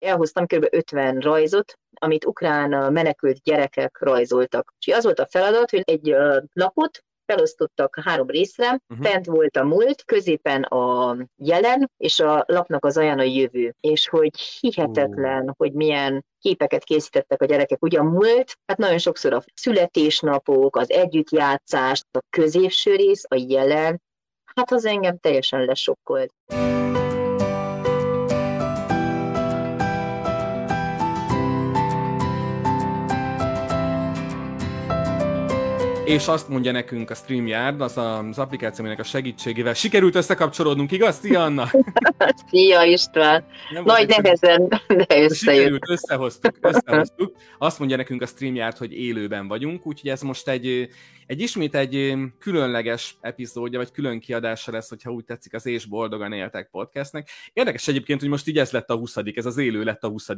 elhoztam kb. 50 rajzot, amit ukrán menekült gyerekek rajzoltak. És az volt a feladat, hogy egy lapot felosztottak három részre, uh-huh. fent volt a múlt, középen a jelen, és a lapnak az olyan a jövő. És hogy hihetetlen, uh. hogy milyen képeket készítettek a gyerekek. Ugye a múlt, hát nagyon sokszor a születésnapok, az együttjátszás, a középső rész, a jelen, hát az engem teljesen lesokkolt. És azt mondja nekünk a StreamYard, az az applikáció, aminek a segítségével sikerült összekapcsolódnunk, igaz? Szia, Anna! Szia, István! Nem Nagy nehezen, de összejött. Sikerült, összehoztuk, összehoztuk. Azt mondja nekünk a StreamYard, hogy élőben vagyunk, úgyhogy ez most egy, egy ismét egy különleges epizódja, vagy külön kiadása lesz, hogyha úgy tetszik, az És Boldogan Éltek podcastnek. Érdekes egyébként, hogy most így ez lett a 20 ez az élő lett a 20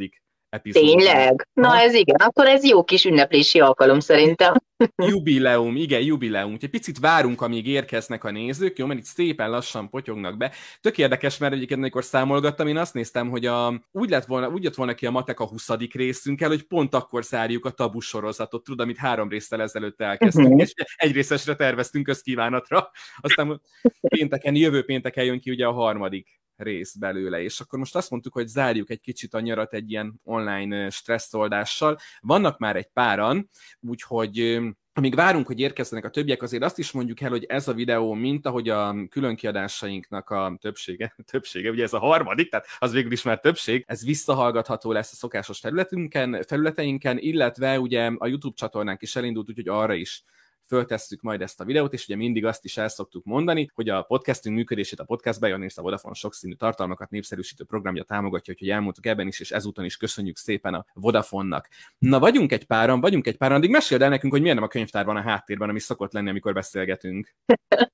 epizód. Tényleg? Na ha? ez igen, akkor ez jó kis ünneplési alkalom szerintem. Jubileum, igen, jubileum. Egy picit várunk, amíg érkeznek a nézők, jó, mert itt szépen lassan potyognak be. Tök érdekes, mert egyébként amikor számolgattam, én azt néztem, hogy a, úgy, lett volna, úgy jött volna ki a matek a 20. részünkkel, hogy pont akkor zárjuk a tabu sorozatot, tudod, amit három résztel ezelőtt elkezdtünk, uh-huh. és egy részesre terveztünk közkívánatra. Aztán pénteken, jövő pénteken jön ki ugye a harmadik rész belőle, és akkor most azt mondtuk, hogy zárjuk egy kicsit a nyarat egy ilyen online stresszoldással. Vannak már egy páran, úgyhogy amíg várunk, hogy érkezzenek a többiek, azért azt is mondjuk el, hogy ez a videó, mint ahogy a különkiadásainknak a többsége, többsége, ugye ez a harmadik, tehát az végül is már többség, ez visszahallgatható lesz a szokásos felületünken, felületeinken, illetve ugye a YouTube csatornánk is elindult, úgyhogy arra is föltesszük majd ezt a videót, és ugye mindig azt is el szoktuk mondani, hogy a podcastünk működését a Podcast Beyond a Vodafone sokszínű tartalmakat népszerűsítő programja támogatja, hogy elmondtuk ebben is, és ezúton is köszönjük szépen a Vodafone-nak. Na, vagyunk egy páran, vagyunk egy páran, addig meséld el nekünk, hogy miért nem a könyvtár van a háttérben, ami szokott lenni, amikor beszélgetünk.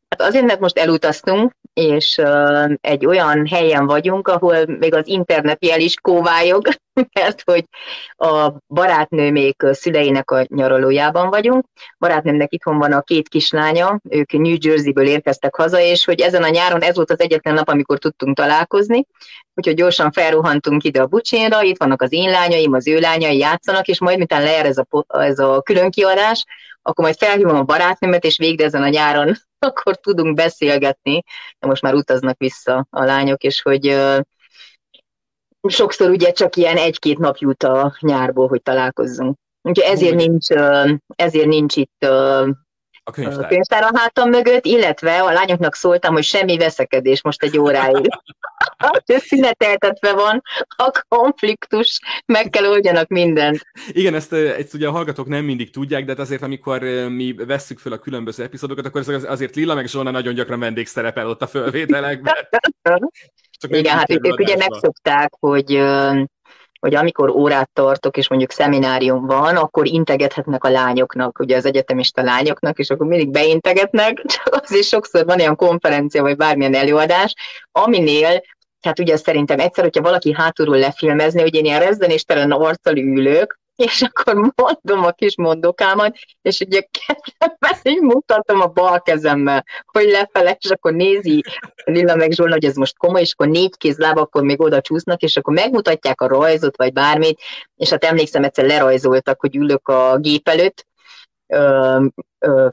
Hát azért, mert most elutaztunk, és uh, egy olyan helyen vagyunk, ahol még az internetjel is kóvályog, mert hogy a barátnőmék szüleinek a nyaralójában vagyunk. Barátnőmnek itthon van a két kislánya, ők New Jersey-ből érkeztek haza, és hogy ezen a nyáron ez volt az egyetlen nap, amikor tudtunk találkozni, úgyhogy gyorsan felruhantunk ide a bucsénra, itt vannak az én lányaim, az ő lányai játszanak, és majd miután leer ez a, ez a külön kiadás, akkor majd felhívom a barátnőmet, és végre ezen a nyáron akkor tudunk beszélgetni. De most már utaznak vissza a lányok, és hogy sokszor ugye csak ilyen egy-két nap jut a nyárból, hogy találkozzunk. Úgyhogy ezért nincs, ezért nincs itt a könyvtár. a könyvtár a hátam mögött, illetve a lányoknak szóltam, hogy semmi veszekedés most egy óráig. szüneteltetve van a konfliktus, meg kell oldjanak mindent. Igen, ezt, ezt ugye a hallgatók nem mindig tudják, de hát azért, amikor mi vesszük föl a különböző epizódokat, akkor azért Lilla meg Zsona nagyon gyakran vendégszerepel ott a fölvételekben. Csak Igen, hát ők ugye megszokták, hogy hogy amikor órát tartok, és mondjuk szeminárium van, akkor integethetnek a lányoknak, ugye az egyetemista lányoknak, és akkor mindig beintegetnek, csak azért sokszor van olyan konferencia, vagy bármilyen előadás, aminél tehát ugye szerintem egyszer, hogyha valaki hátulról lefilmezni, hogy én ilyen rezdenéstelen arccal ülök, és akkor mondom a kis mondokámat, és ugye kezdemben így mutatom a bal kezemmel, hogy lefele, és akkor nézi Lilla meg Zsolna, hogy ez most komoly, és akkor négy kézláb, akkor még oda csúsznak, és akkor megmutatják a rajzot, vagy bármit, és hát emlékszem, egyszer lerajzoltak, hogy ülök a gép előtt,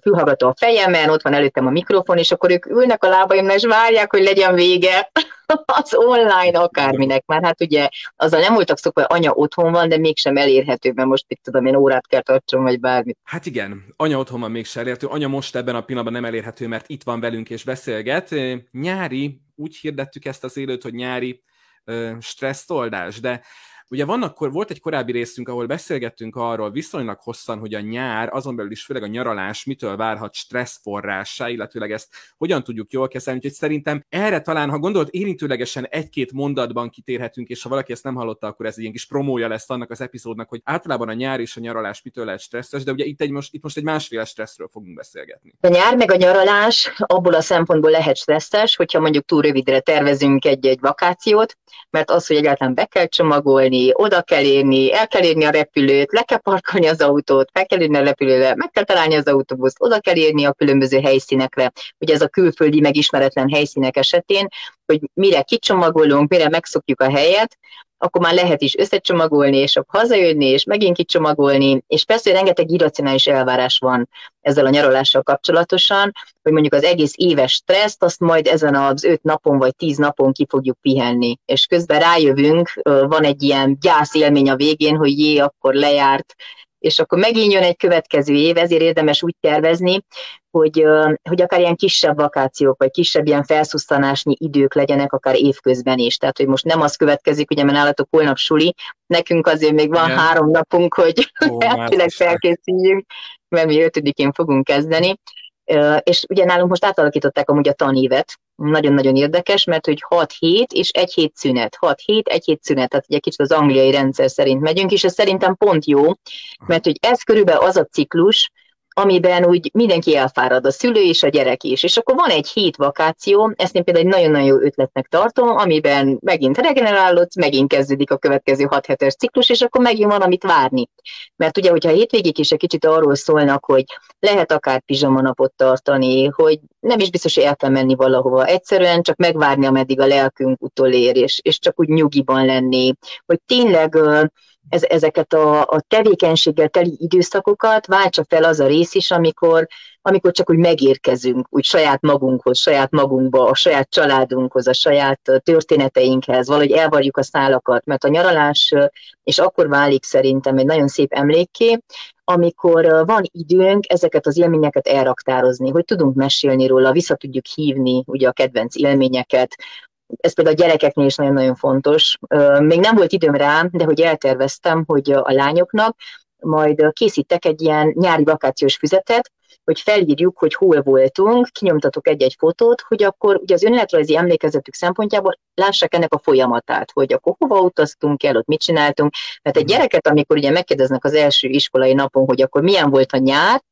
fülhallgató a fejemen, ott van előttem a mikrofon, és akkor ők ülnek a lábaimnál, és várják, hogy legyen vége az online akárminek. Már hát ugye azzal nem voltak szokva, hogy anya otthon van, de mégsem elérhető, mert most itt tudom, én órát kell tartsom, vagy bármit. Hát igen, anya otthon van mégsem elérhető, anya most ebben a pillanatban nem elérhető, mert itt van velünk és beszélget. Nyári, úgy hirdettük ezt az élőt, hogy nyári stresszoldás, de Ugye van akkor, volt egy korábbi részünk, ahol beszélgettünk arról viszonylag hosszan, hogy a nyár, azon belül is főleg a nyaralás mitől várhat stressz forrássá, illetőleg ezt hogyan tudjuk jól kezelni, úgyhogy szerintem erre talán, ha gondolod, érintőlegesen egy-két mondatban kitérhetünk, és ha valaki ezt nem hallotta, akkor ez egy ilyen kis promója lesz annak az epizódnak, hogy általában a nyár és a nyaralás mitől lehet stresszes, de ugye itt, egy most, itt most egy másféle stresszről fogunk beszélgetni. A nyár meg a nyaralás abból a szempontból lehet stresszes, hogyha mondjuk túl rövidre tervezünk egy-egy vakációt, mert az, hogy egyáltalán be kell csomagolni, érni, oda kell érni, el kell érni a repülőt, le kell parkolni az autót, fel kell érni a repülőre, meg kell találni az autóbuszt, oda kell érni a különböző helyszínekre. Ugye ez a külföldi megismeretlen helyszínek esetén, hogy mire kicsomagolunk, mire megszokjuk a helyet, akkor már lehet is összecsomagolni, és akkor hazajönni, és megint kicsomagolni, és persze rengeteg irracionális elvárás van ezzel a nyaralással kapcsolatosan, hogy mondjuk az egész éves stresszt, azt majd ezen az öt napon vagy tíz napon ki fogjuk pihenni. És közben rájövünk, van egy ilyen gyász élmény a végén, hogy jé, akkor lejárt és akkor megint jön egy következő év, ezért érdemes úgy tervezni, hogy, hogy akár ilyen kisebb vakációk, vagy kisebb ilyen felszusztanásnyi idők legyenek, akár évközben is. Tehát, hogy most nem az következik, ugye, mert nálatok holnap suli, nekünk azért még van Igen. három napunk, hogy elvileg felkészüljünk, mert mi ötödikén fogunk kezdeni. És ugye nálunk most átalakították amúgy a tanévet, nagyon-nagyon érdekes, mert hogy 6 hét és egy hét szünet. 6 hét, egy hét szünet, tehát egy kicsit az angliai rendszer szerint megyünk, és ez szerintem pont jó, mert hogy ez körülbelül az a ciklus, amiben úgy mindenki elfárad, a szülő és a gyerek is. És akkor van egy hét vakáció, ezt én például egy nagyon-nagyon jó ötletnek tartom, amiben megint regenerálódsz, megint kezdődik a következő hat hetes ciklus, és akkor megint van, amit várni. Mert ugye, hogyha a hétvégék is egy kicsit arról szólnak, hogy lehet akár pizsamanapot tartani, hogy nem is biztos, hogy el kell menni valahova. Egyszerűen csak megvárni, ameddig a lelkünk utolér, és, és csak úgy nyugiban lenni, hogy tényleg ez, ezeket a, a tevékenységgel teli időszakokat váltsa fel az a rész is, amikor, amikor csak úgy megérkezünk, úgy saját magunkhoz, saját magunkba, a saját családunkhoz, a saját történeteinkhez, valahogy elvarjuk a szálakat, mert a nyaralás, és akkor válik szerintem egy nagyon szép emlékké, amikor van időnk ezeket az élményeket elraktározni, hogy tudunk mesélni róla, vissza tudjuk hívni ugye a kedvenc élményeket, ez például a gyerekeknél is nagyon-nagyon fontos. Még nem volt időm rá, de hogy elterveztem, hogy a lányoknak majd készítek egy ilyen nyári vakációs füzetet, hogy felírjuk, hogy hol voltunk, kinyomtatok egy-egy fotót, hogy akkor ugye az önéletrajzi emlékezetük szempontjából lássák ennek a folyamatát, hogy akkor hova utaztunk el, ott mit csináltunk. Mert egy gyereket, amikor ugye megkérdeznek az első iskolai napon, hogy akkor milyen volt a nyár,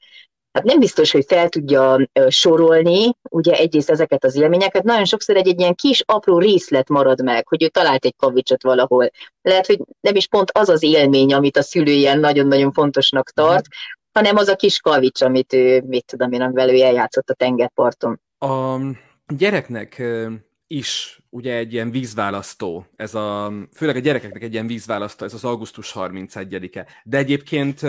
hát nem biztos, hogy fel tudja sorolni, ugye egyrészt ezeket az élményeket, nagyon sokszor egy, egy ilyen kis apró részlet marad meg, hogy ő talált egy kavicsot valahol. Lehet, hogy nem is pont az az élmény, amit a szülő ilyen nagyon-nagyon fontosnak tart, hanem az a kis kavics, amit ő, mit tudom én, amivel ő eljátszott a tengerparton. A gyereknek is ugye egy ilyen vízválasztó, ez a, főleg a gyerekeknek egy ilyen vízválasztó, ez az augusztus 31-e. De egyébként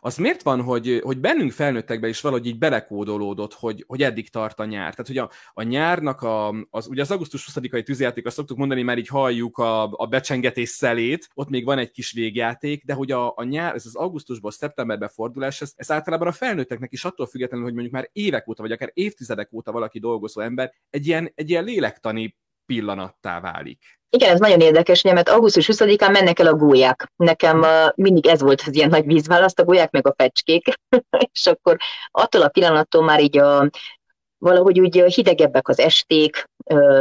az miért van, hogy, hogy bennünk felnőttekbe is valahogy így belekódolódott, hogy, hogy eddig tart a nyár? Tehát, hogy a, a nyárnak, a, az, ugye az augusztus 20-ai tűzjáték, azt szoktuk mondani, mert így halljuk a, a becsengetés szelét, ott még van egy kis végjáték, de hogy a, a nyár, ez az augusztusból szeptemberbe fordulás, ez, ez általában a felnőtteknek is attól függetlenül, hogy mondjuk már évek óta, vagy akár évtizedek óta valaki dolgozó ember, egy ilyen, egy ilyen lélektani pillanattá válik. Igen, ez nagyon érdekes, ugye, mert augusztus 20-án mennek el a gólyák. Nekem uh, mindig ez volt az ilyen nagy vízválaszt, a gólyák meg a fecskék, és akkor attól a pillanattól már így a, valahogy úgy hidegebbek az esték,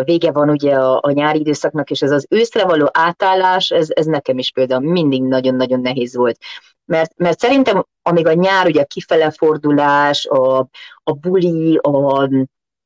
vége van ugye a, a nyári időszaknak, és ez az őszre való átállás, ez, ez nekem is például mindig nagyon-nagyon nehéz volt. Mert, mert szerintem amíg a nyár, ugye a kifele fordulás, a, a buli, a,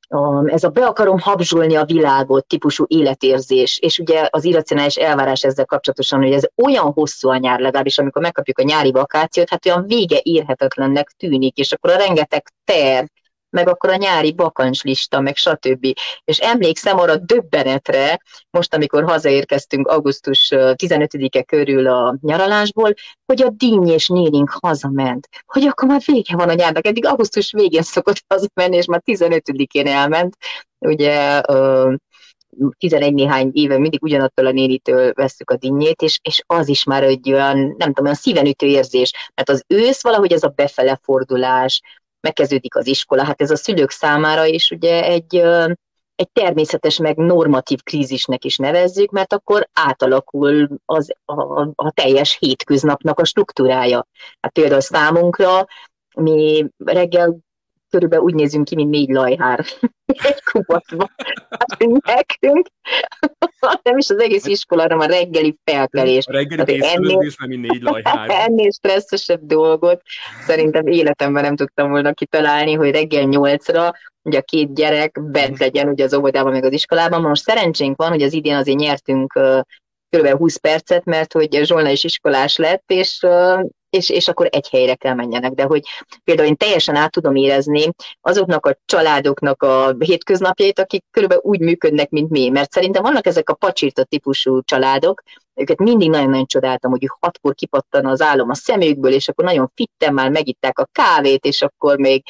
a, ez a be akarom habzsolni a világot típusú életérzés, és ugye az irracionális elvárás ezzel kapcsolatosan, hogy ez olyan hosszú a nyár, legalábbis amikor megkapjuk a nyári vakációt, hát olyan vége érhetetlennek tűnik, és akkor a rengeteg terv, meg akkor a nyári bakancslista, meg stb. És emlékszem arra döbbenetre, most amikor hazaérkeztünk augusztus 15-e körül a nyaralásból, hogy a Díny és Néring hazament. Hogy akkor már vége van a nyárnak, eddig augusztus végén szokott hazamenni, és már 15-én elment. Ugye 11 néhány éve mindig ugyanattól a nénitől veszük a dinnyét, és, és az is már egy olyan, nem tudom, olyan szívenütő érzés, mert az ősz valahogy ez a befele fordulás, megkezdődik az iskola, hát ez a szülők számára is ugye egy, egy természetes, meg normatív krízisnek is nevezzük, mert akkor átalakul az, a, a teljes hétköznapnak a struktúrája. Hát például számunkra mi reggel körülbelül úgy nézünk ki, mint négy lajhár egy kubatban. Hát nekünk nem is az egész iskola, hanem a reggeli felkelés. A reggeli készülődés, mert mint négy lajhár. Ennél stresszesebb dolgot szerintem életemben nem tudtam volna kitalálni, hogy reggel nyolcra ugye a két gyerek bent legyen ugye az óvodában, meg az iskolában. Most szerencsénk van, hogy az idén azért nyertünk kb. 20 percet, mert hogy Zsolna is iskolás lett, és és, és akkor egy helyre kell menjenek. De hogy például én teljesen át tudom érezni azoknak a családoknak a hétköznapjait, akik körülbelül úgy működnek, mint mi. Mert szerintem vannak ezek a pacsírta típusú családok, őket mindig nagyon-nagyon csodáltam, hogy hatkor kipattan az álom a szemükből, és akkor nagyon fitten már megitták a kávét, és akkor még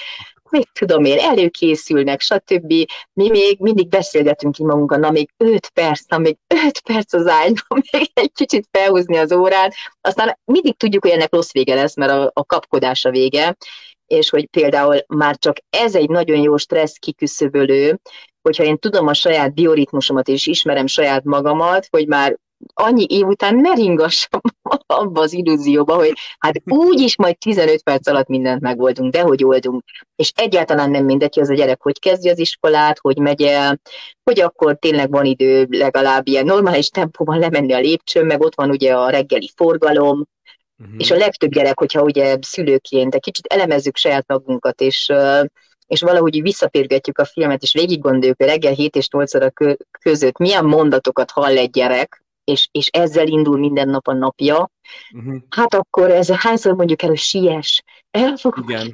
mit tudom én, előkészülnek, stb. Mi még mindig beszélgetünk ki magunkon, na még 5 perc, na még 5 perc az ágyban, még egy kicsit felhúzni az órát, aztán mindig tudjuk, hogy ennek rossz vége lesz, mert a, a kapkodás a vége, és hogy például már csak ez egy nagyon jó stressz kiküszöbölő, hogyha én tudom a saját bioritmusomat és ismerem saját magamat, hogy már annyi év után ne ringassam abba az illúzióba, hogy hát úgyis majd 15 perc alatt mindent megoldunk, de hogy oldunk. És egyáltalán nem mindegy, hogy az a gyerek hogy kezdi az iskolát, hogy megy el, hogy akkor tényleg van idő legalább ilyen normális tempóban lemenni a lépcsőn, meg ott van ugye a reggeli forgalom, uh-huh. és a legtöbb gyerek, hogyha ugye szülőként, de kicsit elemezzük saját magunkat, és és valahogy visszapérgetjük a filmet, és végig gondoljuk, hogy reggel 7 és 8 óra között milyen mondatokat hall egy gyerek, és, és ezzel indul minden nap a napja, uh-huh. hát akkor ez hányszor mondjuk el, hogy siess, el fogok Igen.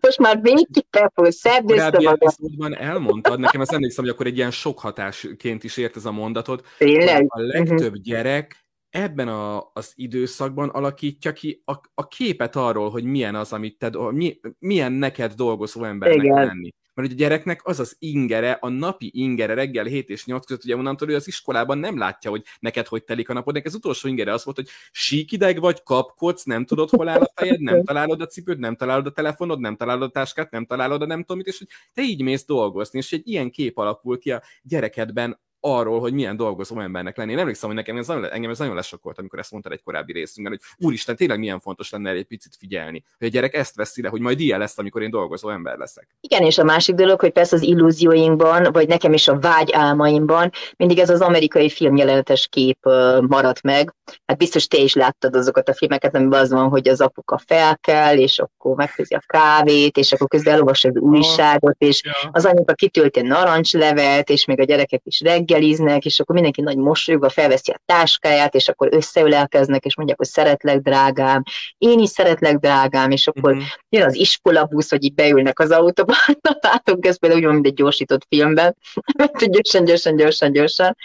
most már végig fel fogok szerdészni magam. elmondtad, nekem ezt emlékszem, hogy akkor egy ilyen sok hatásként is ért ez a mondatot. Tényleg? A legtöbb uh-huh. gyerek ebben a, az időszakban alakítja ki a, a képet arról, hogy milyen az, amit te, mi, milyen neked dolgozó embernek Igen. lenni. Mert ugye a gyereknek az az ingere, a napi ingere reggel 7 és 8 között, ugye onnantól hogy az iskolában nem látja, hogy neked hogy telik a napod. Ez utolsó ingere az volt, hogy síkideg vagy, kapkodsz, nem tudod, hol áll a fejed, nem találod a cipőd, nem találod a telefonod, nem találod a táskát, nem találod a nem tudom mit, és hogy te így mész dolgozni, és egy ilyen kép alakul ki a gyerekedben arról, hogy milyen dolgozó embernek lenni. Én emlékszem, hogy nekem ez nagyon, engem ez nagyon lesokkolt, amikor ezt mondtad egy korábbi részünkben, hogy úristen, tényleg milyen fontos lenne egy picit figyelni, hogy a gyerek ezt veszi le, hogy majd ilyen lesz, amikor én dolgozó ember leszek. Igen, és a másik dolog, hogy persze az illúzióinkban, vagy nekem is a vágy álmaimban mindig ez az amerikai filmjelenetes kép maradt meg. Hát biztos te is láttad azokat a filmeket, amiben az van, hogy az apuka felkel, és akkor megfőzi a kávét, és akkor közben elolvassa az újságot, és az anyuka kitölti a narancslevet, és még a gyerekek is reggel reggeliznek, és akkor mindenki nagy mosolyogva felveszi a táskáját, és akkor összeülelkeznek, és mondják, hogy szeretlek, drágám, én is szeretlek, drágám, és akkor uh-huh. jön az iskolabusz, hogy így beülnek az autóba, látok ezt például úgy van, mint egy gyorsított filmben, gyorsan, gyorsan, gyorsan, gyorsan,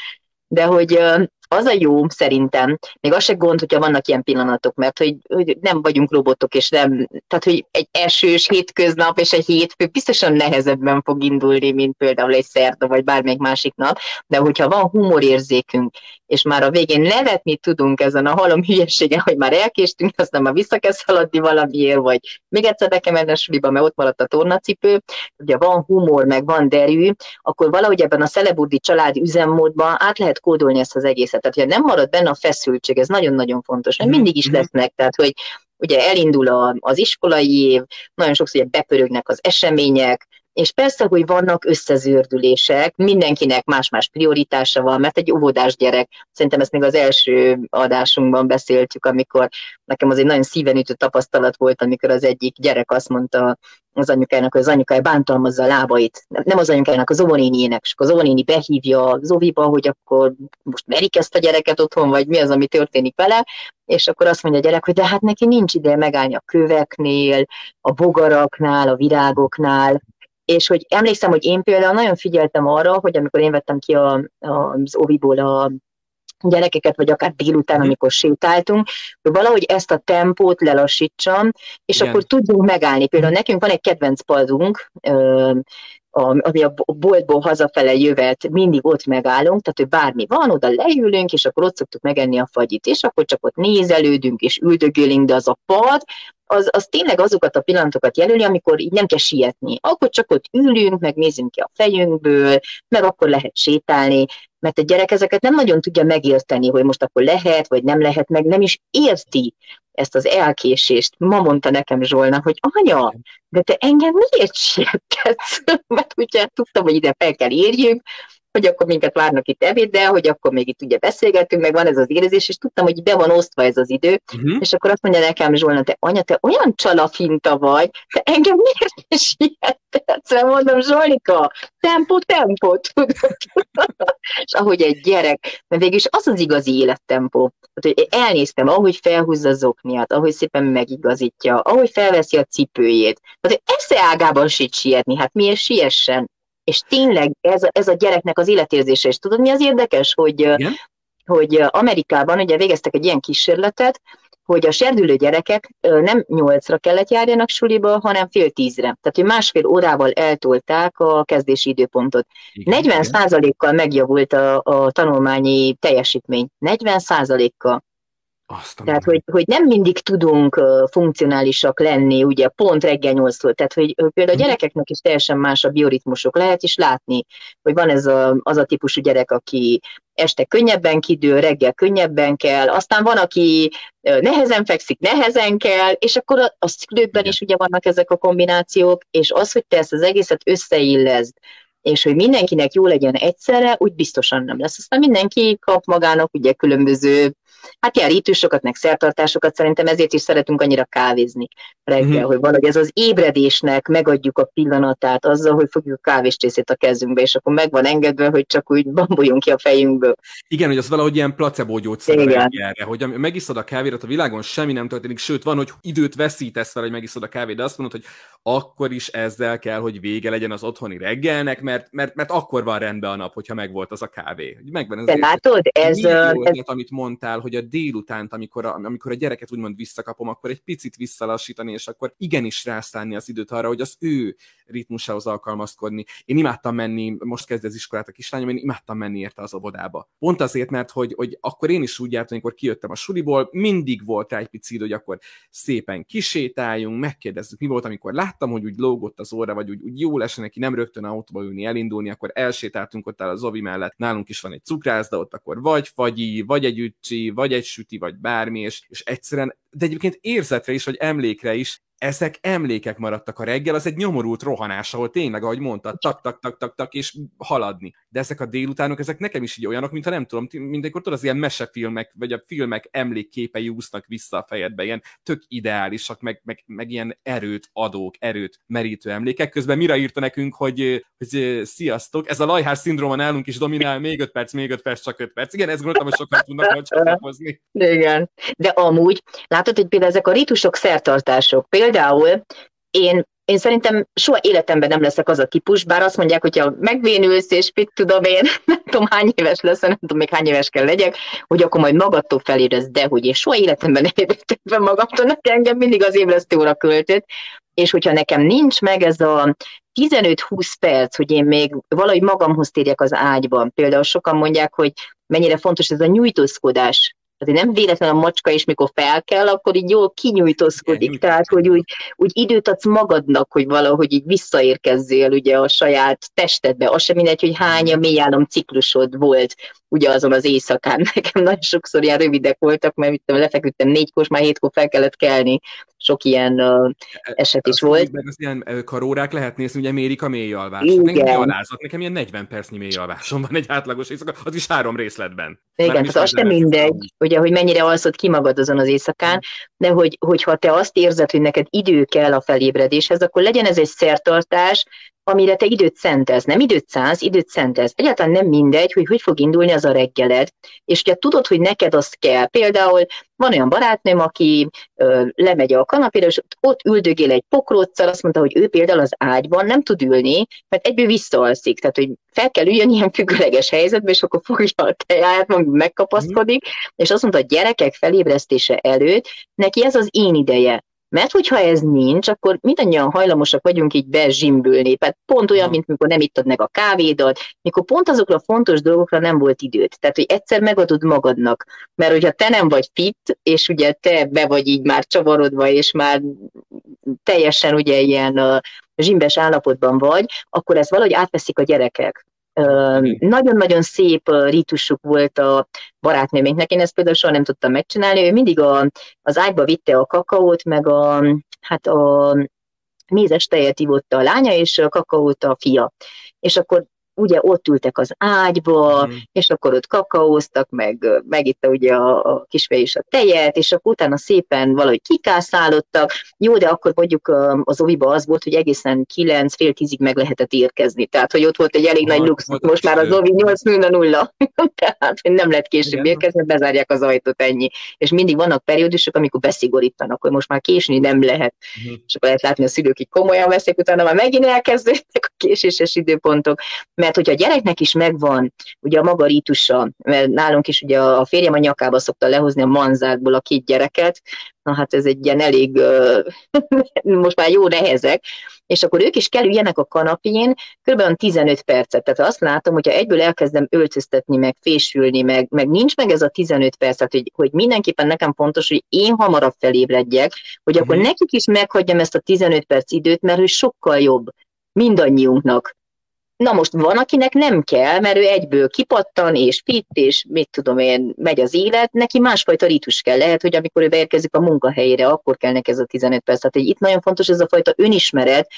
de hogy az a jó szerintem, még az se gond, hogyha vannak ilyen pillanatok, mert hogy, hogy nem vagyunk robotok, és nem, tehát hogy egy esős hétköznap és egy hétfő biztosan nehezebben fog indulni, mint például egy szerda, vagy bármelyik másik nap, de hogyha van humorérzékünk, és már a végén nevetni tudunk ezen a halom hülyeségen, hogy már elkéstünk, aztán már vissza kell szaladni valamiért, vagy még egyszer be kell menni a suliba, mert ott maradt a tornacipő, ugye van humor, meg van derű, akkor valahogy ebben a Szeleburdi család üzemmódban át lehet kódolni ezt az egészet. Tehát, hogyha nem marad benne a feszültség, ez nagyon-nagyon fontos, mert mindig is mhm. lesznek, tehát, hogy ugye elindul a, az iskolai év, nagyon sokszor ugye bepörögnek az események, és persze, hogy vannak összezőrdülések, mindenkinek más-más prioritása van, mert egy óvodás gyerek, szerintem ezt még az első adásunkban beszéltük, amikor nekem az egy nagyon szíven ütő tapasztalat volt, amikor az egyik gyerek azt mondta az anyukának, hogy az anyukája bántalmazza a lábait, nem az anyukának, az óvonéniének, és akkor az óvonéni behívja az óviba, hogy akkor most merik ezt a gyereket otthon, vagy mi az, ami történik vele, és akkor azt mondja a gyerek, hogy de hát neki nincs ideje megállni a köveknél, a bogaraknál, a virágoknál, és hogy emlékszem, hogy én például nagyon figyeltem arra, hogy amikor én vettem ki a, a, az oviból a gyerekeket, vagy akár délután, mhm. amikor sétáltunk, hogy valahogy ezt a tempót lelassítsam, és Igen. akkor tudjunk megállni. Például nekünk van egy kedvenc padunk, ami a boltból hazafele jövet, mindig ott megállunk, tehát hogy bármi van, oda leülünk, és akkor ott szoktuk megenni a fagyit, és akkor csak ott nézelődünk, és üldögélünk, de az a pad, az, az tényleg azokat a pillanatokat jelöli, amikor így nem kell sietni. Akkor csak ott ülünk, meg nézünk ki a fejünkből, meg akkor lehet sétálni, mert a gyerek ezeket nem nagyon tudja megérteni, hogy most akkor lehet, vagy nem lehet, meg nem is érti ezt az elkésést. Ma mondta nekem Zsolna, hogy anya, de te engem miért sietkedsz? Mert ugye tudtam, hogy ide fel kell érjünk, hogy akkor minket várnak itt ebéddel, hogy akkor még itt ugye beszélgetünk, meg van ez az érzés, és tudtam, hogy be van osztva ez az idő, uh-huh. és akkor azt mondja nekem Zsolna, te anya, te olyan csalafinta vagy, te engem miért siettetsz? Mondom, Zsolika, tempó, tempó, tudod. és ahogy egy gyerek, mert végülis az az igazi élettempó. hogy elnéztem, ahogy felhúzza az okniat, ahogy szépen megigazítja, ahogy felveszi a cipőjét. Tehát esze ágában sietni, hát miért siessen? És tényleg ez, ez a gyereknek az életérzése, és tudod, mi az érdekes, hogy, hogy Amerikában ugye végeztek egy ilyen kísérletet, hogy a serdülő gyerekek nem nyolcra kellett járjanak suliba, hanem fél tízre. Tehát, hogy másfél órával eltolták a kezdési időpontot. Igen, 40 százalékkal megjavult a, a tanulmányi teljesítmény. 40 százalékkal. Azt tehát, hogy, hogy nem mindig tudunk uh, funkcionálisak lenni, ugye pont reggel nyolctól, tehát hogy, például a mhm. gyerekeknek is teljesen más a bioritmusok, lehet is látni, hogy van ez a, az a típusú gyerek, aki este könnyebben kidől, reggel könnyebben kell, aztán van, aki nehezen fekszik, nehezen kell, és akkor a, a szülőkben is ugye vannak ezek a kombinációk, és az, hogy te ezt az egészet összeillezd, és hogy mindenkinek jó legyen egyszerre, úgy biztosan nem lesz. Aztán mindenki kap magának ugye különböző Hát ilyen rítusokat, meg szertartásokat szerintem ezért is szeretünk annyira kávézni reggel, uh-huh. hogy valahogy ez az ébredésnek megadjuk a pillanatát azzal, hogy fogjuk a kávéscsészét a kezünkbe, és akkor meg van engedve, hogy csak úgy bamboljunk ki a fejünkből. Igen, hogy az valahogy ilyen placebo gyógyszer erre, hogy megiszod a kávérat a világon, semmi nem történik, sőt van, hogy időt veszítesz fel, hogy megiszod a kávét, de azt mondod, hogy akkor is ezzel kell, hogy vége legyen az otthoni reggelnek, mert, mert, mert akkor van rendben a nap, hogyha megvolt az a kávé. Megvan ez De látod, ez, ez... amit mondtál, hogy a délutánt, amikor a, amikor a gyereket úgymond visszakapom, akkor egy picit visszalassítani, és akkor igenis rászállni az időt arra, hogy az ő ritmusához alkalmazkodni. Én imádtam menni, most kezd az iskolát a kislányom, én imádtam menni érte az óvodába. Pont azért, mert hogy, hogy akkor én is úgy jártam, amikor kijöttem a suliból, mindig volt rá egy pici idő, hogy akkor szépen kisétáljunk, megkérdezzük, mi volt, amikor láttam, hogy úgy lógott az óra, vagy úgy, úgy jó lesen neki nem rögtön autóba ülni, elindulni, akkor elsétáltunk ott el a Zovi mellett, nálunk is van egy cukrászda, ott akkor vagy fagyi, vagy egy ücsi, vagy egy süti, vagy bármi, és, és egyszerűen, de egyébként érzetre is, vagy emlékre is ezek emlékek maradtak a reggel, az egy nyomorult rohanás, ahol tényleg, ahogy mondtad, tak, tak, tak, tak, tak, és haladni. De ezek a délutánok, ezek nekem is így olyanok, mintha nem tudom, mindenkor tudod, az ilyen mesefilmek, vagy a filmek emlékképei úsznak vissza a fejedbe, ilyen tök ideálisak, meg, meg, meg ilyen erőt adók, erőt merítő emlékek. Közben mire írta nekünk, hogy, hogy sziasztok, ez a lajhás szindróma nálunk is dominál, még 5 perc, még 5 perc, csak 5 perc. Igen, ezt gondoltam, hogy sokan tudnak majd csatlakozni. Igen, de amúgy, látod, hogy például ezek a ritusok szertartások, például például én én szerintem soha életemben nem leszek az a típus, bár azt mondják, hogyha megvénülsz, és mit tudom én, nem tudom hány éves lesz, nem tudom még hány éves kell legyek, hogy akkor majd magadtól felérez, de hogy én soha életemben nem ébredtem fel magamtól, nekem engem mindig az ébresztő óra költött, és hogyha nekem nincs meg ez a 15-20 perc, hogy én még valahogy magamhoz térjek az ágyban, például sokan mondják, hogy mennyire fontos ez a nyújtózkodás azért nem véletlen a macska is, mikor fel kell, akkor így jól kinyújtózkodik, tehát hogy úgy, úgy időt adsz magadnak, hogy valahogy így visszaérkezzél ugye a saját testedbe. Az sem mindegy, hogy hány a mélyálom ciklusod volt ugye azon az éjszakán. Nekem nagyon sokszor ilyen rövidek voltak, mert mit tudom, lefeküdtem négykor, már hétkor fel kellett kelni. Sok ilyen uh, eset is volt. Meg az ilyen karórák lehet nézni, ugye mérik a mélyalvást. Igen. Nekem, alázat, nekem ilyen 40 percnyi mélyalvásom van egy átlagos éjszaka, az is három részletben. Igen, tehát az sem mindegy, ugye, hogy mennyire alszod ki magad azon az éjszakán, de hogy, hogyha te azt érzed, hogy neked idő kell a felébredéshez, akkor legyen ez egy szertartás, amire te időt szentez. Nem időt szánsz, időt szentez. Egyáltalán nem mindegy, hogy hogy fog indulni az a reggeled. És ugye tudod, hogy neked azt kell. Például van olyan barátnőm, aki ö, lemegy a kanapére, és ott üldögél egy pokróccal, azt mondta, hogy ő például az ágyban nem tud ülni, mert egyből visszaalszik. Tehát, hogy fel kell üljön ilyen függőleges helyzetbe, és akkor fogja a tejáját, megkapaszkodik, mm. és azt mondta, a gyerekek felébresztése előtt neki ez az én ideje. Mert hogyha ez nincs, akkor mindannyian hajlamosak vagyunk így bezsimbülni. Tehát pont olyan, mint mikor nem ittad meg a kávédat, mikor pont azokra a fontos dolgokra nem volt időt. Tehát, hogy egyszer megadod magadnak. Mert hogyha te nem vagy fit, és ugye te be vagy így már csavarodva, és már teljesen ugye ilyen zsimbes állapotban vagy, akkor ezt valahogy átveszik a gyerekek. Nagyon-nagyon szép rítusuk volt a barátnőménknek, én ezt például soha nem tudtam megcsinálni, ő mindig a, az ágyba vitte a kakaót, meg a, hát a mézes tejet ivotta a lánya, és a kakaót a fia. És akkor ugye ott ültek az ágyba, mm. és akkor ott kakaóztak, meg megitta ugye a, a kisfej is a tejet, és akkor utána szépen valahogy kikászálottak. Jó, de akkor mondjuk az oviba az volt, hogy egészen 9 fél tízig meg lehetett érkezni. Tehát, hogy ott volt egy elég ha, nagy luxus, most már az ovi 8 0 0 Tehát, hogy nem lehet később Igen. érkezni, bezárják az ajtót ennyi. És mindig vannak periódusok, amikor beszigorítanak, hogy most már késni nem lehet. Mm. És akkor lehet látni a szülők, hogy komolyan veszik, utána már megint elkezdődtek a késéses időpontok, mert mert hogyha a gyereknek is megvan ugye a maga rítusa, mert nálunk is ugye a férjem a nyakába szokta lehozni a manzátból a két gyereket, na hát ez egy ilyen elég, most már jó nehezek, és akkor ők is kerüljenek a kanapén kb. 15 percet. Tehát azt látom, hogyha egyből elkezdem öltöztetni, meg fésülni, meg, meg nincs meg ez a 15 percet, hogy, hogy mindenképpen nekem fontos, hogy én hamarabb felébredjek, hogy akkor mm. nekik is meghagyjam ezt a 15 perc időt, mert ő sokkal jobb mindannyiunknak. Na most van, akinek nem kell, mert ő egyből kipattan, és fit, és mit tudom én, megy az élet, neki másfajta ritus kell. Lehet, hogy amikor ő beérkezik a munkahelyére, akkor kell neki ez a 15 perc. Tehát itt nagyon fontos ez a fajta önismeret,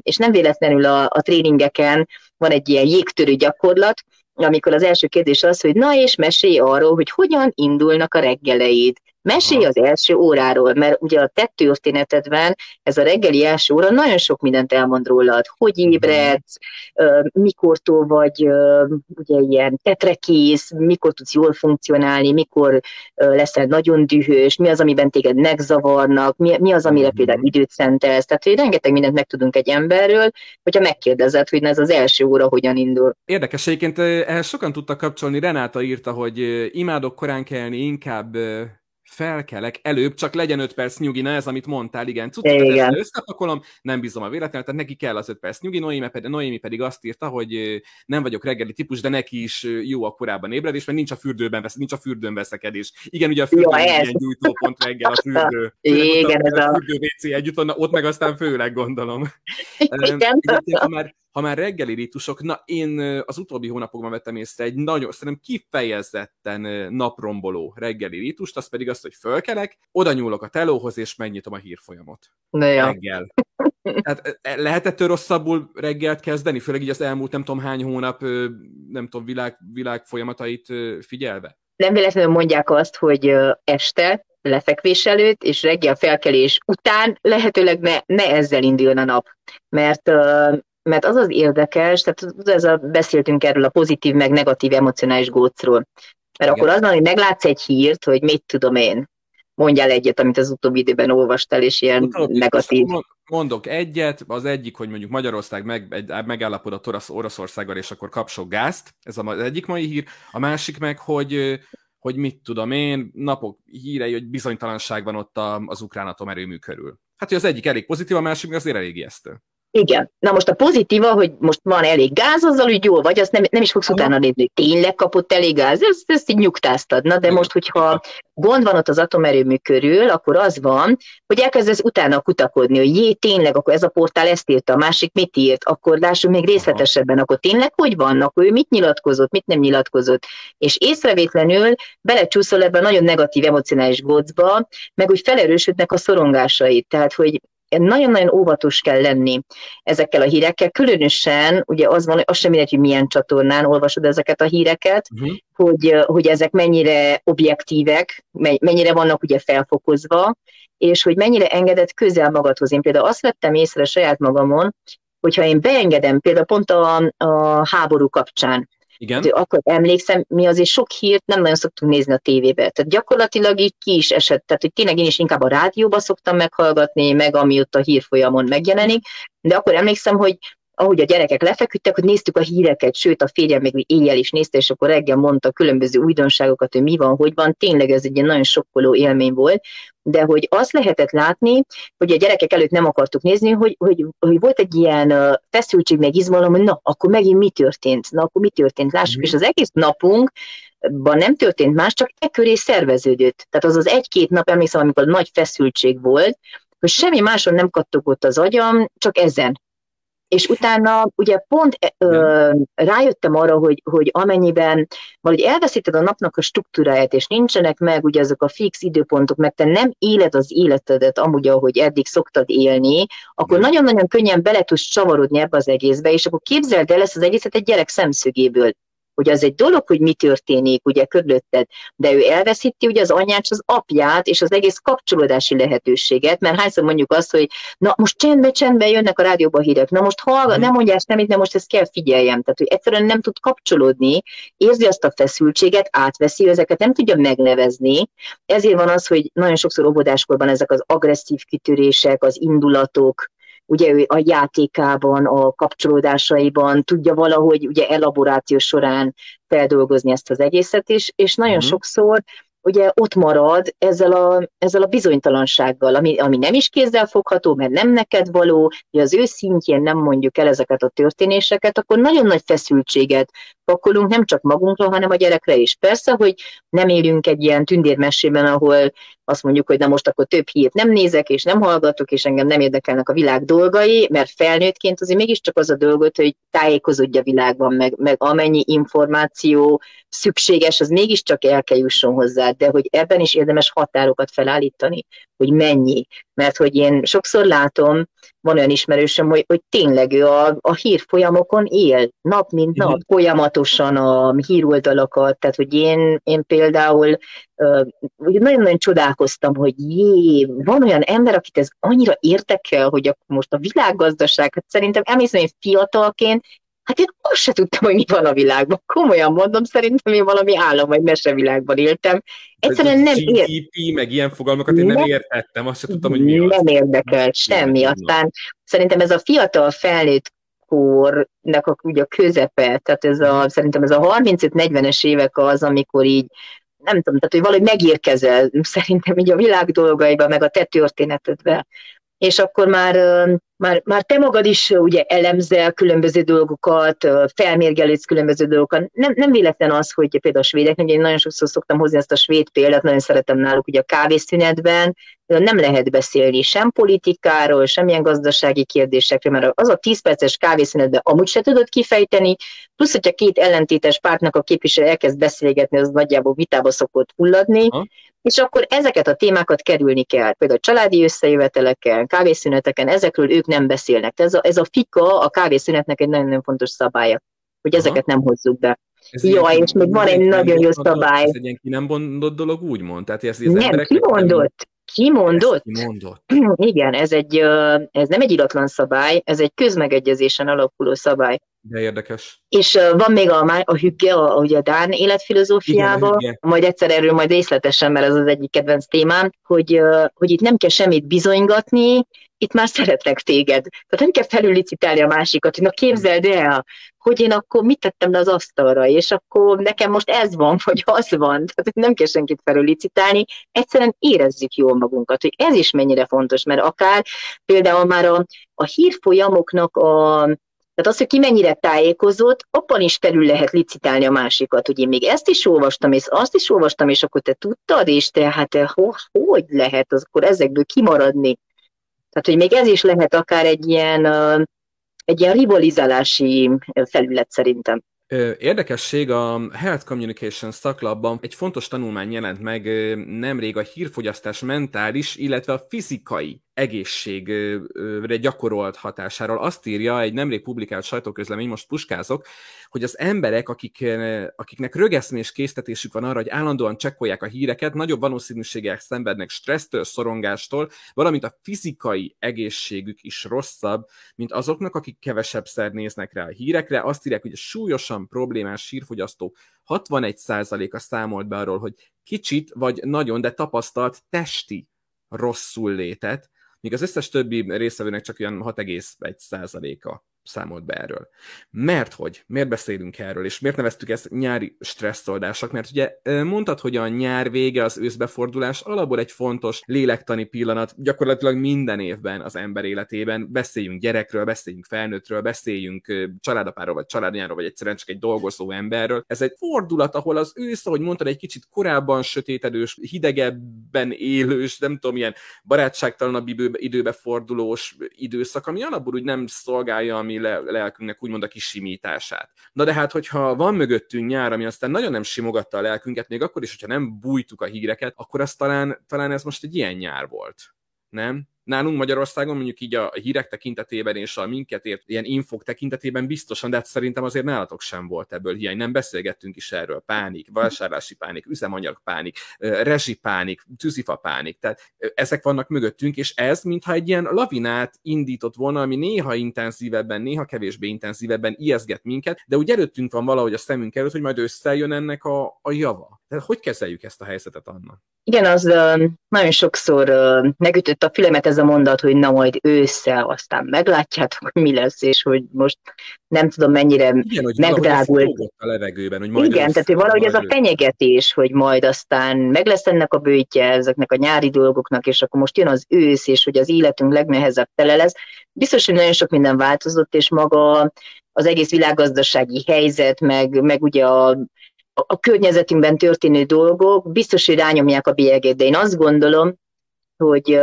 és nem véletlenül a, a tréningeken van egy ilyen jégtörő gyakorlat, amikor az első kérdés az, hogy na és mesélj arról, hogy hogyan indulnak a reggeleid. Mesélj az első óráról, mert ugye a te történetedben ez a reggeli első óra nagyon sok mindent elmond rólad. Hogy mhm. ébredsz, mikortól vagy ugye ilyen tetrekész, mikor tudsz jól funkcionálni, mikor leszel nagyon dühös, mi az, amiben téged megzavarnak, mi, mi az, amire mhm. például időt szentelsz. Tehát, hogy rengeteg mindent megtudunk egy emberről, hogyha megkérdezed, hogy ez az első óra hogyan indul. Érdekes, egyébként ehhez sokan tudtak kapcsolni. Renáta írta, hogy imádok korán kelni, inkább felkelek előbb, csak legyen 5 perc nyugi, na ez, amit mondtál, igen, cuccokat összepakolom, nem bízom a véletlenül, tehát neki kell az 5 perc nyugi, Noémi pedig, Noémi pedig azt írta, hogy nem vagyok reggeli típus, de neki is jó a korábban ébredés, mert nincs a fürdőben, vesz, nincs a fürdőn veszekedés. Igen, ugye a fürdő jó, ilyen gyújtópont reggel a fürdő. Igen, ez a... fürdő WC együtt, ott meg aztán főleg gondolom. Igen. ha már ha már reggeli rítusok, na én az utóbbi hónapokban vettem észre egy nagyon, szerintem kifejezetten napromboló reggeli rítust, az pedig az, hogy fölkelek, oda nyúlok a telóhoz, és megnyitom a hírfolyamot. Na ja. Reggel. Tehát lehet ettől rosszabbul reggelt kezdeni, főleg így az elmúlt nem tudom hány hónap, nem tudom, világ, világ folyamatait figyelve? Nem véletlenül mondják azt, hogy este lefekvés előtt és reggel felkelés után lehetőleg ne, ne ezzel induljon a nap. Mert mert az az érdekes, tehát ez a, beszéltünk erről a pozitív meg negatív emocionális gócról. Mert Igen. akkor az van, hogy meglátsz egy hírt, hogy mit tudom én, mondjál egyet, amit az utóbbi időben olvastál, és ilyen Utóbbi, negatív. Mondok egyet, az egyik, hogy mondjuk Magyarország meg, egy, megállapodott Orosz, Oroszországgal, és akkor kap sok gázt, ez az egyik mai hír. A másik meg, hogy hogy mit tudom én, napok hírei, hogy bizonytalanság van ott az ukrán atomerőmű körül. Hát, hogy az egyik elég pozitív, a másik meg azért elég ijesztő. Igen. Na most a pozitíva, hogy most van elég gáz, azzal hogy jól vagy, azt nem, nem is fogsz Aha. utána nézni, hogy tényleg kapott elég gáz, ezt, ezt így nyugtáztad. Na, de most, hogyha gond van ott az atomerőmű körül, akkor az van, hogy elkezdesz utána kutakodni, hogy jé, tényleg, akkor ez a portál ezt írta, a másik mit írt, akkor lássuk még részletesebben, akkor tényleg hogy vannak, akkor ő mit nyilatkozott, mit nem nyilatkozott. És észrevétlenül belecsúszol ebbe a nagyon negatív emocionális gocba, meg úgy felerősödnek a szorongásait. Tehát, hogy nagyon-nagyon óvatos kell lenni ezekkel a hírekkel, különösen ugye az van, hogy az sem mindegy, hogy milyen csatornán olvasod ezeket a híreket, uh-huh. hogy, hogy ezek mennyire objektívek, mennyire vannak ugye felfokozva, és hogy mennyire engedett közel magadhoz. Én például azt vettem észre saját magamon, hogyha én beengedem például pont a, a háború kapcsán, igen. Hát, akkor emlékszem, mi azért sok hírt nem nagyon szoktunk nézni a tévébe. Tehát gyakorlatilag így ki is esett. Tehát, hogy tényleg én is inkább a rádióba szoktam meghallgatni, meg ami ott a hírfolyamon megjelenik. De akkor emlékszem, hogy ahogy a gyerekek lefeküdtek, hogy néztük a híreket, sőt a férjem még éjjel is nézte, és akkor reggel mondta különböző újdonságokat, hogy mi van, hogy van. Tényleg ez egy ilyen nagyon sokkoló élmény volt, de hogy azt lehetett látni, hogy a gyerekek előtt nem akartuk nézni, hogy, hogy, hogy volt egy ilyen feszültség, meg izmalom, hogy na, akkor megint mi történt, na, akkor mi történt, lássuk, mm. és az egész napunk nem történt más, csak e köré szerveződött. Tehát az az egy-két nap, emlékszem, amikor nagy feszültség volt, hogy semmi máson nem kattogott az agyam, csak ezen és utána ugye pont ö, rájöttem arra, hogy, hogy amennyiben valahogy elveszíted a napnak a struktúráját, és nincsenek meg ugye azok a fix időpontok, mert te nem éled az életedet amúgy, ahogy eddig szoktad élni, akkor nagyon-nagyon könnyen bele tudsz csavarodni ebbe az egészbe, és akkor képzeld el ezt az egészet egy gyerek szemszögéből hogy az egy dolog, hogy mi történik ugye körülötted, de ő elveszíti ugye az anyát, az apját, és az egész kapcsolódási lehetőséget, mert hányszor mondjuk azt, hogy na most csendbe, csendbe jönnek a rádióba hírek, na most hallgat, nem mondjál semmit, de most ezt kell figyeljem. Tehát, hogy egyszerűen nem tud kapcsolódni, érzi azt a feszültséget, átveszi, ezeket nem tudja megnevezni. Ezért van az, hogy nagyon sokszor óvodáskorban ezek az agresszív kitörések, az indulatok, ugye ő a játékában, a kapcsolódásaiban tudja valahogy ugye elaboráció során feldolgozni ezt az egészet is, és nagyon mm. sokszor ugye ott marad ezzel a, ezzel a bizonytalansággal, ami, ami nem is kézzel fogható, mert nem neked való, hogy az ő szintjén nem mondjuk el ezeket a történéseket, akkor nagyon nagy feszültséget pakolunk nem csak magunkra, hanem a gyerekre is. Persze, hogy nem élünk egy ilyen tündérmesében, ahol azt mondjuk, hogy na most akkor több hírt nem nézek, és nem hallgatok, és engem nem érdekelnek a világ dolgai, mert felnőttként azért mégiscsak az a dolgot, hogy tájékozódj a világban, meg, meg amennyi információ szükséges, az mégiscsak el kell jusson hozzá, de hogy ebben is érdemes határokat felállítani, hogy mennyi. Mert hogy én sokszor látom, van olyan ismerősöm, hogy, hogy tényleg ő a, a hírfolyamokon él, nap mint nap, Igen. folyamatosan a híroldalakat, tehát hogy én, én például nagyon-nagyon csodálkoztam, hogy jé, van olyan ember, akit ez annyira érdekel, hogy a, most a világgazdaság, hát szerintem emlékszem, hogy fiatalként Hát én azt se tudtam, hogy mi van a világban. Komolyan mondom, szerintem én valami állam vagy mesevilágban éltem. Egyszerűen nem ért. GDP, meg ilyen fogalmakat én nem, nem értettem, azt se tudtam, hogy mi Nem az. érdekelt semmi. Aztán szerintem ez a fiatal felnőtt kornak a, ugye a közepe, tehát ez a, szerintem ez a 35-40-es évek az, amikor így nem tudom, tehát hogy valahogy megérkezel szerintem így a világ dolgaiba, meg a te történetedbe, és akkor már már, már te magad is ugye elemzel különböző dolgokat, felmérgelődsz különböző dolgokat. Nem, nem véletlen az, hogy például a svédek, ugye én nagyon sokszor szoktam hozni ezt a svéd példát, nagyon szeretem náluk ugye a kávészünetben, nem lehet beszélni sem politikáról, semmilyen gazdasági kérdésekről, mert az a 10 perces kávészünetben amúgy se tudod kifejteni, plusz, hogyha két ellentétes pártnak a képviselő elkezd beszélgetni, az nagyjából vitába szokott hulladni, ha? és akkor ezeket a témákat kerülni kell. Például a családi összejöveteleken, kávészüneteken, ezekről ők nem beszélnek. Ez a, ez a fika a kávészünetnek egy nagyon-nagyon fontos szabálya, hogy Aha. ezeket nem hozzuk be. Ez Jó, és még van egy nagyon jó szabály. Ez egy ilyen ki nem mondott dolog, úgymond? Tehát ez, ez nem, ki mondott? Ki mondott? Ki mondott? Igen, ez, egy, ez nem egy iratlan szabály, ez egy közmegegyezésen alapuló szabály. De érdekes. És van még a, a hügge, a, ugye a Dán életfilozófiába, Igen, majd egyszer erről majd részletesen, mert ez az egyik kedvenc témám, hogy, hogy itt nem kell semmit bizonygatni, itt már szeretnek téged. Tehát nem kell felülicitálni a másikat, hogy na képzeld el, hogy én akkor mit tettem le az asztalra, és akkor nekem most ez van, vagy az van. Tehát nem kell senkit felülicitálni, egyszerűen érezzük jól magunkat, hogy ez is mennyire fontos, mert akár például már a, a hírfolyamoknak a tehát az, hogy ki mennyire tájékozott, abban is felül lehet licitálni a másikat, hogy én még ezt is olvastam, és azt is olvastam, és akkor te tudtad, és te hát ho, hogy lehet az, akkor ezekből kimaradni? Tehát, hogy még ez is lehet akár egy ilyen, egy ilyen rivalizálási felület szerintem. Érdekesség, a Health Communication szaklapban egy fontos tanulmány jelent meg nemrég a hírfogyasztás mentális, illetve a fizikai egészségre gyakorolt hatásáról. Azt írja egy nemrég publikált sajtóközlemény, most puskázok, hogy az emberek, akik, akiknek rögeszmés késztetésük van arra, hogy állandóan csekkolják a híreket, nagyobb valószínűséggel szenvednek stressztől, szorongástól, valamint a fizikai egészségük is rosszabb, mint azoknak, akik kevesebbszer néznek rá a hírekre. Azt írják, hogy a súlyosan problémás hírfogyasztók 61%-a számolt be arról, hogy kicsit vagy nagyon, de tapasztalt testi rosszul létet, míg az összes többi részvevőnek csak olyan 6,1%-a számolt be erről. Mert hogy? Miért beszélünk erről, és miért neveztük ezt nyári stresszoldásnak? Mert ugye mondtad, hogy a nyár vége, az őszbefordulás alapból egy fontos lélektani pillanat, gyakorlatilag minden évben az ember életében. Beszéljünk gyerekről, beszéljünk felnőttről, beszéljünk családapáról, vagy családanyáról, vagy egyszerűen csak egy dolgozó emberről. Ez egy fordulat, ahol az ősz, ahogy mondtad, egy kicsit korábban sötétedős, hidegebben élős, nem tudom, ilyen barátságtalanabb időbe fordulós időszak, ami alapból úgy nem szolgálja a mi lelkünknek úgymond a kisimítását. Na de hát, hogyha van mögöttünk nyár, ami aztán nagyon nem simogatta a lelkünket, még akkor is, hogyha nem bújtuk a híreket, akkor az talán, talán ez most egy ilyen nyár volt. Nem? Nálunk Magyarországon mondjuk így a hírek tekintetében és a minket ért ilyen infok tekintetében biztosan, de hát szerintem azért nálatok sem volt ebből hiány. Nem beszélgettünk is erről. Pánik, vásárlási pánik, üzemanyag pánik, pánik, tűzifa pánik. Tehát ezek vannak mögöttünk, és ez mintha egy ilyen lavinát indított volna, ami néha intenzívebben, néha kevésbé intenzívebben ijeszget minket, de úgy előttünk van valahogy a szemünk előtt, hogy majd összejön ennek a, a java. Tehát hogy kezeljük ezt a helyzetet, Anna? Igen, az uh, nagyon sokszor uh, megütött a fülemet ez a mondat, hogy na majd ősszel, aztán meglátjátok, mi lesz, és hogy most nem tudom mennyire Igen, hogy megdrágult. a levegőben, hogy majd Igen, tehát hogy valahogy ez a fenyegetés, hogy majd aztán meg lesz ennek a bőtje ezeknek a nyári dolgoknak, és akkor most jön az ősz, és hogy az életünk legnehezebb tele lesz. Biztos, hogy nagyon sok minden változott, és maga az egész világgazdasági helyzet, meg, meg ugye a a környezetünkben történő dolgok biztos, hogy rányomják a bélyegét, de én azt gondolom, hogy,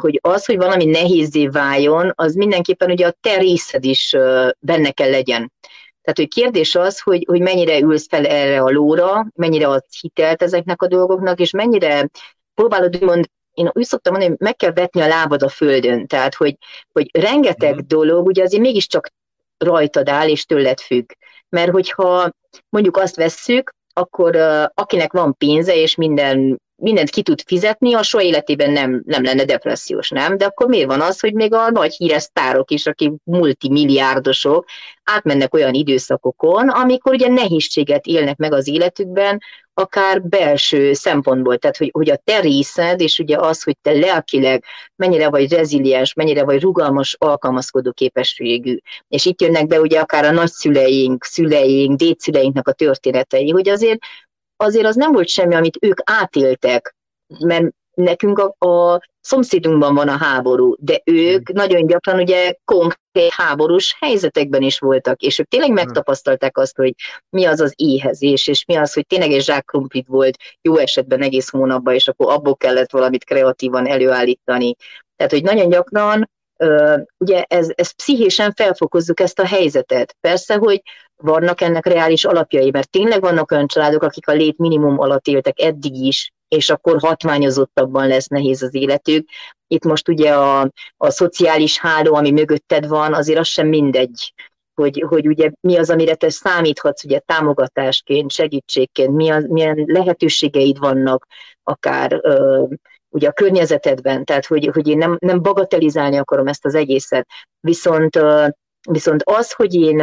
hogy az, hogy valami nehézé váljon, az mindenképpen ugye a te részed is benne kell legyen. Tehát, hogy kérdés az, hogy, hogy mennyire ülsz fel erre a lóra, mennyire adsz hitelt ezeknek a dolgoknak, és mennyire próbálod úgymond én úgy szoktam mondani, hogy meg kell vetni a lábad a földön, tehát hogy, hogy rengeteg mm. dolog ugye azért mégiscsak rajtad áll és tőled függ. Mert hogyha mondjuk azt vesszük, akkor akinek van pénze és minden mindent ki tud fizetni, a soha életében nem, nem lenne depressziós, nem? De akkor miért van az, hogy még a nagy híres sztárok is, akik multimilliárdosok, átmennek olyan időszakokon, amikor ugye nehézséget élnek meg az életükben, akár belső szempontból, tehát hogy, hogy a te részed, és ugye az, hogy te lelkileg mennyire vagy reziliens, mennyire vagy rugalmas, alkalmazkodó képességű. És itt jönnek be ugye akár a nagyszüleink, szüleink, dédszüleinknek a történetei, hogy azért azért az nem volt semmi, amit ők átéltek, mert nekünk a, a szomszédunkban van a háború, de ők hmm. nagyon gyakran ugye konkrét háborús helyzetekben is voltak, és ők tényleg hmm. megtapasztalták azt, hogy mi az az éhezés, és mi az, hogy tényleg egy zsákkrumplit volt jó esetben egész hónapban, és akkor abból kellett valamit kreatívan előállítani. Tehát, hogy nagyon gyakran ugye ez, ez pszichésen felfokozzuk ezt a helyzetet. Persze, hogy vannak ennek reális alapjai, mert tényleg vannak olyan családok, akik a lét minimum alatt éltek eddig is, és akkor hatványozottabban lesz nehéz az életük. Itt most ugye a, a szociális háló, ami mögötted van, azért az sem mindegy, hogy, hogy ugye mi az, amire te számíthatsz ugye támogatásként, segítségként, mi az, milyen lehetőségeid vannak akár ö, ugye a környezetedben, tehát hogy, hogy én nem, nem bagatelizálni akarom ezt az egészet, viszont, ö, viszont az, hogy én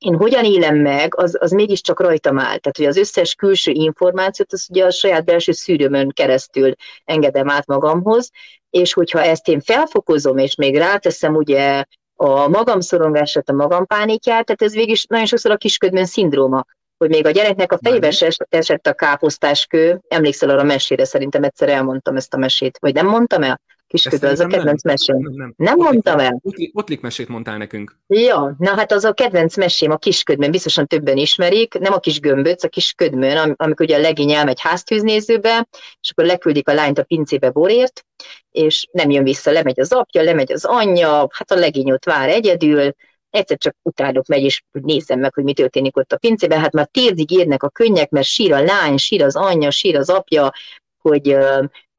én hogyan élem meg, az, az mégiscsak rajtam áll. Tehát, hogy az összes külső információt, az ugye a saját belső szűrőmön keresztül engedem át magamhoz, és hogyha ezt én felfokozom, és még ráteszem ugye a magam szorongását, a magam pánikját, tehát ez végig nagyon sokszor a kisködmön szindróma, hogy még a gyereknek a fejébe esett a káposztáskő, emlékszel arra a mesére, szerintem egyszer elmondtam ezt a mesét, vagy nem mondtam el? Kisködő, az a kedvenc mesém. Nem, nem. nem mondtam el? Ottlik mesét mondtál nekünk. Ja, na hát az a kedvenc mesém a kisködmön, biztosan többen ismerik, nem a kis gömböc, a kis ködmön, amikor ugye a legény elmegy háztűznézőbe, és akkor leküldik a lányt a pincébe borért, és nem jön vissza, lemegy az apja, lemegy az anyja, hát a legény ott vár egyedül, egyszer csak utánok megy, és nézzem meg, hogy mi történik ott a pincében. Hát már térdig érnek a könnyek, mert sír a lány, sír az anyja, sír az apja, hogy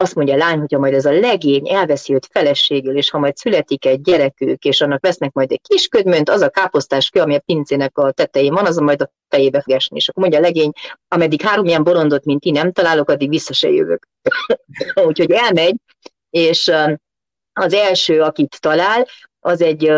azt mondja a lány, hogyha majd ez a legény elveszi őt feleségül, és ha majd születik egy gyerekük, és annak vesznek majd egy kis ködmönt, az a káposztás kő, ami a pincének a tetején van, az majd a fejébe fog esni. És akkor mondja a legény, ameddig három ilyen bolondot, mint ti nem találok, addig vissza se jövök. Úgyhogy elmegy, és az első, akit talál, az egy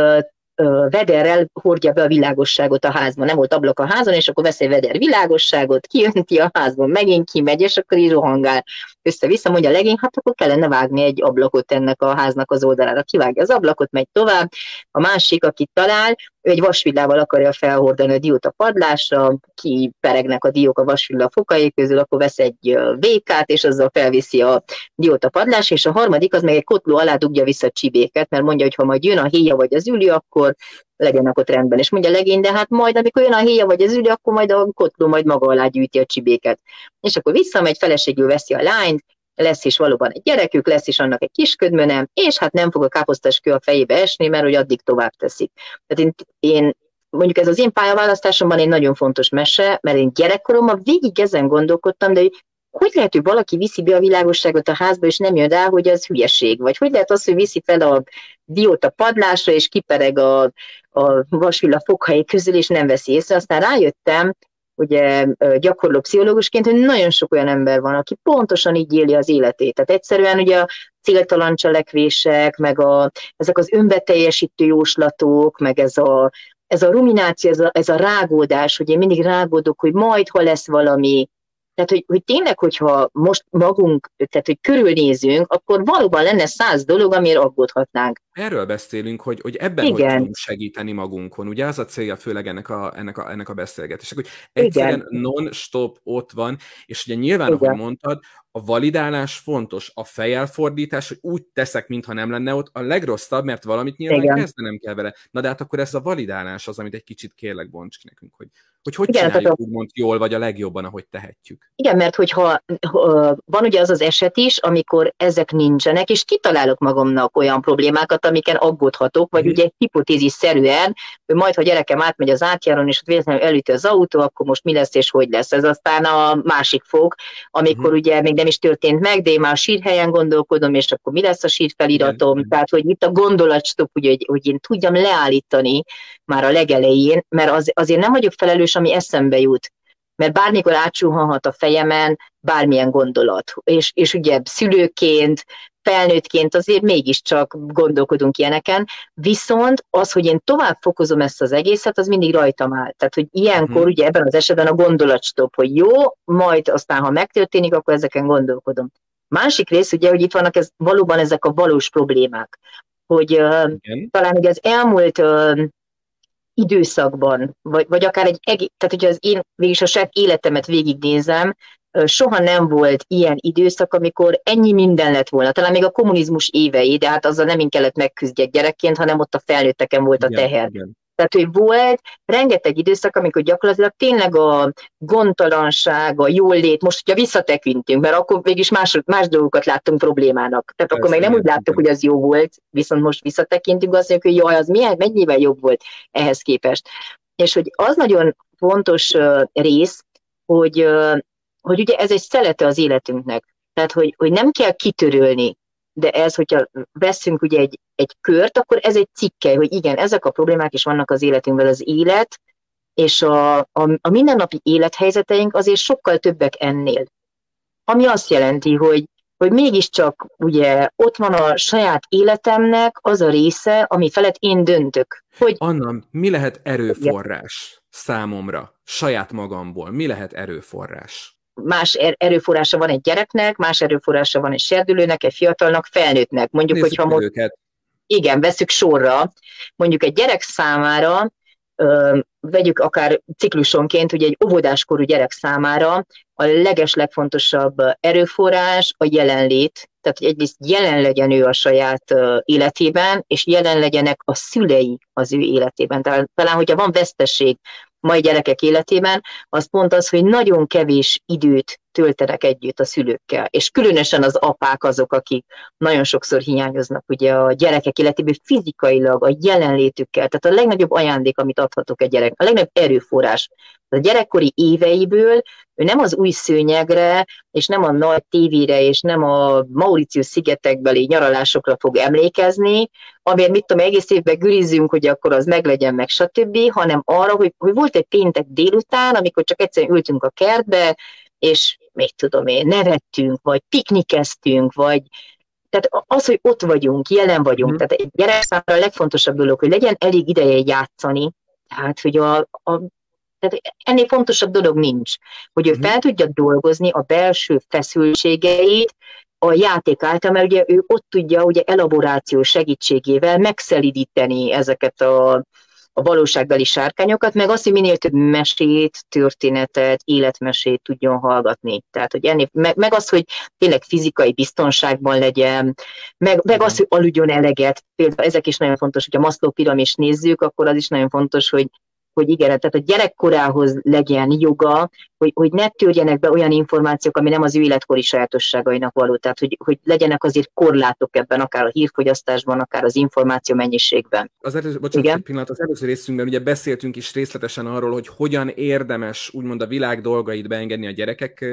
vederrel hordja be a világosságot a házba. Nem volt ablak a házon, és akkor vesz egy veder világosságot, kijönti a házban, megint kimegy, és akkor így rohangál. Össze-vissza mondja a legény, hát akkor kellene vágni egy ablakot ennek a háznak az oldalára. Kivágja az ablakot, megy tovább. A másik, akit talál, ő egy vasvillával akarja felhordani a diót a padlásra, kiperegnek a diók a vasvilla fokai közül, akkor vesz egy vékát, és azzal felviszi a diót a padlás, és a harmadik az meg egy kotló alá dugja vissza a csibéket, mert mondja, hogy ha majd jön a héja vagy az üli, akkor legyenek ott rendben. És mondja legény, de hát majd, amikor jön a héja vagy az üli, akkor majd a kotló majd maga alá gyűjti a csibéket. És akkor visszamegy, feleségül veszi a lányt, lesz is valóban egy gyerekük, lesz is annak egy kisködmöne, és hát nem fog a káposztás kő a fejébe esni, mert hogy addig tovább teszik. Tehát én, én mondjuk ez az én pályaválasztásomban egy nagyon fontos mese, mert én gyerekkoromban végig ezen gondolkodtam, de hogy hogy lehet, hogy valaki viszi be a világosságot a házba, és nem jön rá, hogy az hülyeség? Vagy hogy lehet az, hogy viszi fel a diót a padlásra, és kipereg a, a vasvilla fokhelyé közül, és nem veszi észre. Aztán rájöttem, ugye gyakorló pszichológusként, hogy nagyon sok olyan ember van, aki pontosan így éli az életét. Tehát egyszerűen ugye a céltalan cselekvések, meg a, ezek az önbeteljesítő jóslatok, meg ez a, ez a rumináció, ez a, ez a rágódás, hogy én mindig rágódok, hogy majd, ha lesz valami, Tehát, hogy, hogy tényleg, hogyha most magunk, tehát, hogy körülnézünk, akkor valóban lenne száz dolog, amiért aggódhatnánk. Erről beszélünk, hogy, hogy ebben Igen. hogy tudunk segíteni magunkon. Ugye az a célja főleg ennek a, ennek a, ennek a beszélgetésnek, hogy egyszerűen non-stop ott van, és ugye nyilván, Igen. ahogy mondtad, a validálás fontos, a fejelfordítás, hogy úgy teszek, mintha nem lenne ott, a legrosszabb, mert valamit nyilván Igen. kezdenem kell vele. Na de hát akkor ez a validálás az, amit egy kicsit kérlek bonts ki nekünk, hogy hogy hogy Igen, csináljuk a... úgymond jól, vagy a legjobban, ahogy tehetjük. Igen, mert hogyha van ugye az az eset is, amikor ezek nincsenek, és kitalálok magamnak olyan problémákat, amiken aggódhatok, vagy mm. ugye hipotézis szerűen, hogy majd, ha gyerekem átmegy az átjáron, és véletlenül elüti az autó, akkor most mi lesz és hogy lesz. Ez aztán a másik fog, amikor mm. ugye még nem is történt meg, de én már a sírhelyen gondolkodom, és akkor mi lesz a sírfeliratom. Igen. Tehát, hogy itt a gondolatstop, ugye, hogy, hogy én tudjam leállítani már a legelején, mert az, azért nem vagyok felelős, ami eszembe jut. Mert bármikor átsuhanhat a fejemen bármilyen gondolat. És, és ugye szülőként, felnőttként azért mégiscsak gondolkodunk ilyeneken, viszont az, hogy én tovább fokozom ezt az egészet, az mindig rajtam áll. Tehát, hogy ilyenkor hmm. ugye ebben az esetben a gondolatstop, hogy jó, majd aztán, ha megtörténik, akkor ezeken gondolkodom. Másik rész ugye, hogy itt vannak ez, valóban ezek a valós problémák, hogy uh, talán ugye az elmúlt uh, időszakban, vagy, vagy akár egy egész, tehát hogyha az én végig a saját életemet végignézem, soha nem volt ilyen időszak, amikor ennyi minden lett volna. Talán még a kommunizmus évei, de hát azzal nem én kellett megküzdjek gyerekként, hanem ott a felnőtteken volt a teher. Igen. Tehát, hogy volt rengeteg időszak, amikor gyakorlatilag tényleg a gondtalanság, a jól lét, most, hogyha visszatekintünk, mert akkor mégis más, más dolgokat láttunk problémának. Tehát Persze, akkor még nem úgy láttuk, hogy az jó volt, viszont most visszatekintünk, azt mondjuk, hogy jaj, az milyen, mennyivel jobb volt ehhez képest. És hogy az nagyon fontos rész, hogy, hogy ugye ez egy szelete az életünknek. Tehát, hogy, hogy nem kell kitörölni de ez, hogyha veszünk ugye egy, egy kört, akkor ez egy cikke, hogy igen, ezek a problémák is vannak az életünkben, az élet, és a, a, a mindennapi élethelyzeteink azért sokkal többek ennél. Ami azt jelenti, hogy, hogy mégiscsak ugye ott van a saját életemnek az a része, ami felett én döntök. Hogy... Anna, mi lehet erőforrás igen. számomra, saját magamból? Mi lehet erőforrás? Más er-, erőforrása van egy gyereknek, más erőforrása van egy serdülőnek, egy fiatalnak, felnőttnek. Mondjuk, Nézzük hogyha most, őket. igen, veszük sorra, mondjuk egy gyerek számára, vegyük akár ciklusonként, ugye egy óvodáskorú gyerek számára a leges legfontosabb erőforrás a jelenlét, tehát hogy egyrészt jelen legyen ő a saját életében, és jelen legyenek a szülei az ő életében. Tehát talán, hogyha van vesztesség mai gyerekek életében, az pont az, hogy nagyon kevés időt töltenek együtt a szülőkkel. És különösen az apák azok, akik nagyon sokszor hiányoznak ugye a gyerekek életéből fizikailag, a jelenlétükkel. Tehát a legnagyobb ajándék, amit adhatok egy gyerek, a legnagyobb erőforrás. A gyerekkori éveiből ő nem az új szőnyegre, és nem a nagy tévére, és nem a Mauritius szigetekbeli nyaralásokra fog emlékezni, amiért mit tudom, egész évben gürizünk, hogy akkor az meglegyen, meg stb., hanem arra, hogy, hogy volt egy péntek délután, amikor csak egyszerűen ültünk a kertbe, és még tudom én, nevettünk, vagy piknikeztünk, vagy tehát az, hogy ott vagyunk, jelen vagyunk, mm. tehát egy gyerek számára a legfontosabb dolog, hogy legyen elég ideje játszani, tehát, hogy a, a tehát ennél fontosabb dolog nincs, hogy ő mm. fel tudja dolgozni a belső feszültségeit a játék által, mert ugye ő ott tudja ugye elaboráció segítségével megszelidíteni ezeket a a valóságbeli sárkányokat, meg azt, hogy minél több mesét, történetet, életmesét tudjon hallgatni. Tehát, hogy ennél, meg, meg az, hogy tényleg fizikai biztonságban legyen, meg, meg az, hogy aludjon eleget. Például ezek is nagyon fontos, hogy a Maslow piramis nézzük, akkor az is nagyon fontos, hogy hogy igen, tehát a gyerekkorához legyen joga, hogy, hogy ne törjenek be olyan információk, ami nem az ő életkori sajátosságainak való, tehát hogy, hogy legyenek azért korlátok ebben, akár a hírfogyasztásban, akár az információ mennyiségben. Az előző, bocsánat, igen? pillanat, az előző részünkben ugye beszéltünk is részletesen arról, hogy hogyan érdemes úgymond a világ dolgait beengedni a gyerekek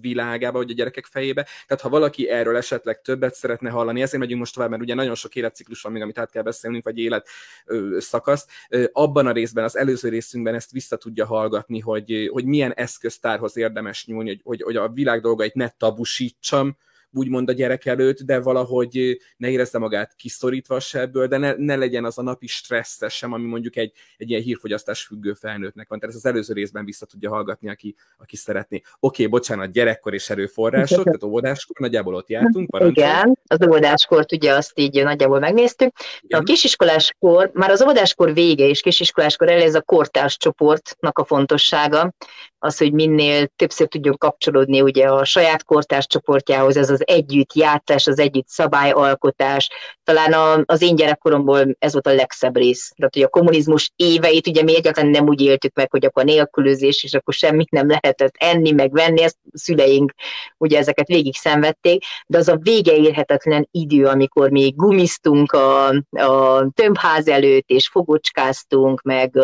világába, vagy a gyerekek fejébe. Tehát ha valaki erről esetleg többet szeretne hallani, ezért megyünk most tovább, mert ugye nagyon sok életciklus van még, amit át kell beszélnünk, vagy élet ö, szakasz. Ö, abban a részben, az előző részünkben ezt vissza tudja hallgatni, hogy, hogy milyen eszköztárhoz érdemes nyúlni, hogy, hogy, hogy a világ dolgait ne tabusítsam, úgymond a gyerek előtt, de valahogy ne érezze magát kiszorítva se ebből, de ne, ne legyen az a napi stresszes sem, ami mondjuk egy, egy ilyen hírfogyasztás függő felnőttnek van. Tehát ez az előző részben vissza tudja hallgatni, aki, aki szeretné. Oké, okay, bocsánat, gyerekkor és erőforrások, tehát óvodáskor, nagyjából ott jártunk. Parancsolj. Igen, az óvodáskort ugye azt így nagyjából megnéztük. Igen. A kisiskoláskor, már az óvodáskor vége és kisiskoláskor el ez a kortárs csoportnak a fontossága, az, hogy minél többször tudjon kapcsolódni ugye a saját kortárs csoportjához, ez az együtt játszás, az együtt szabályalkotás. Talán a, az én gyerekkoromból ez volt a legszebb rész. Tehát, hogy a kommunizmus éveit ugye mi egyáltalán nem úgy éltük meg, hogy akkor nélkülözés, és akkor semmit nem lehetett enni, meg venni, ezt szüleink ugye ezeket végig szenvedték, de az a vége érhetetlen idő, amikor mi gumiztunk a, a tömbház előtt, és fogocskáztunk, meg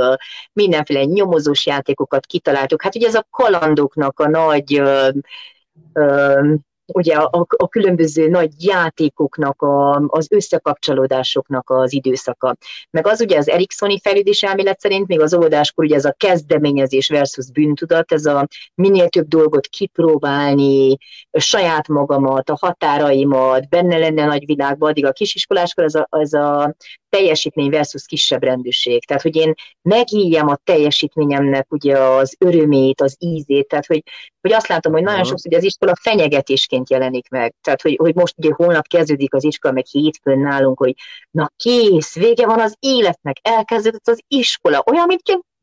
mindenféle nyomozós játékokat kitaláltuk. Hát ugye ez a kalandoknak a nagy ugye a, a különböző nagy játékoknak, a, az összekapcsolódásoknak az időszaka. Meg az ugye az Eriksoni fejlődés elmélet szerint még az óvodáskor ugye ez a kezdeményezés versus bűntudat, ez a minél több dolgot kipróbálni, saját magamat, a határaimat, benne lenne a nagy világban, addig a kisiskoláskor ez a, ez a teljesítmény versus kisebb rendűség. Tehát, hogy én megéljem a teljesítményemnek ugye az örömét, az ízét, tehát, hogy, hogy azt látom, hogy nagyon sokszor az iskola fenyegetésként jelenik meg. Tehát, hogy, hogy most ugye holnap kezdődik az iskola, meg hétfőn nálunk, hogy na kész, vége van az életnek, elkezdődött az iskola, olyan, mint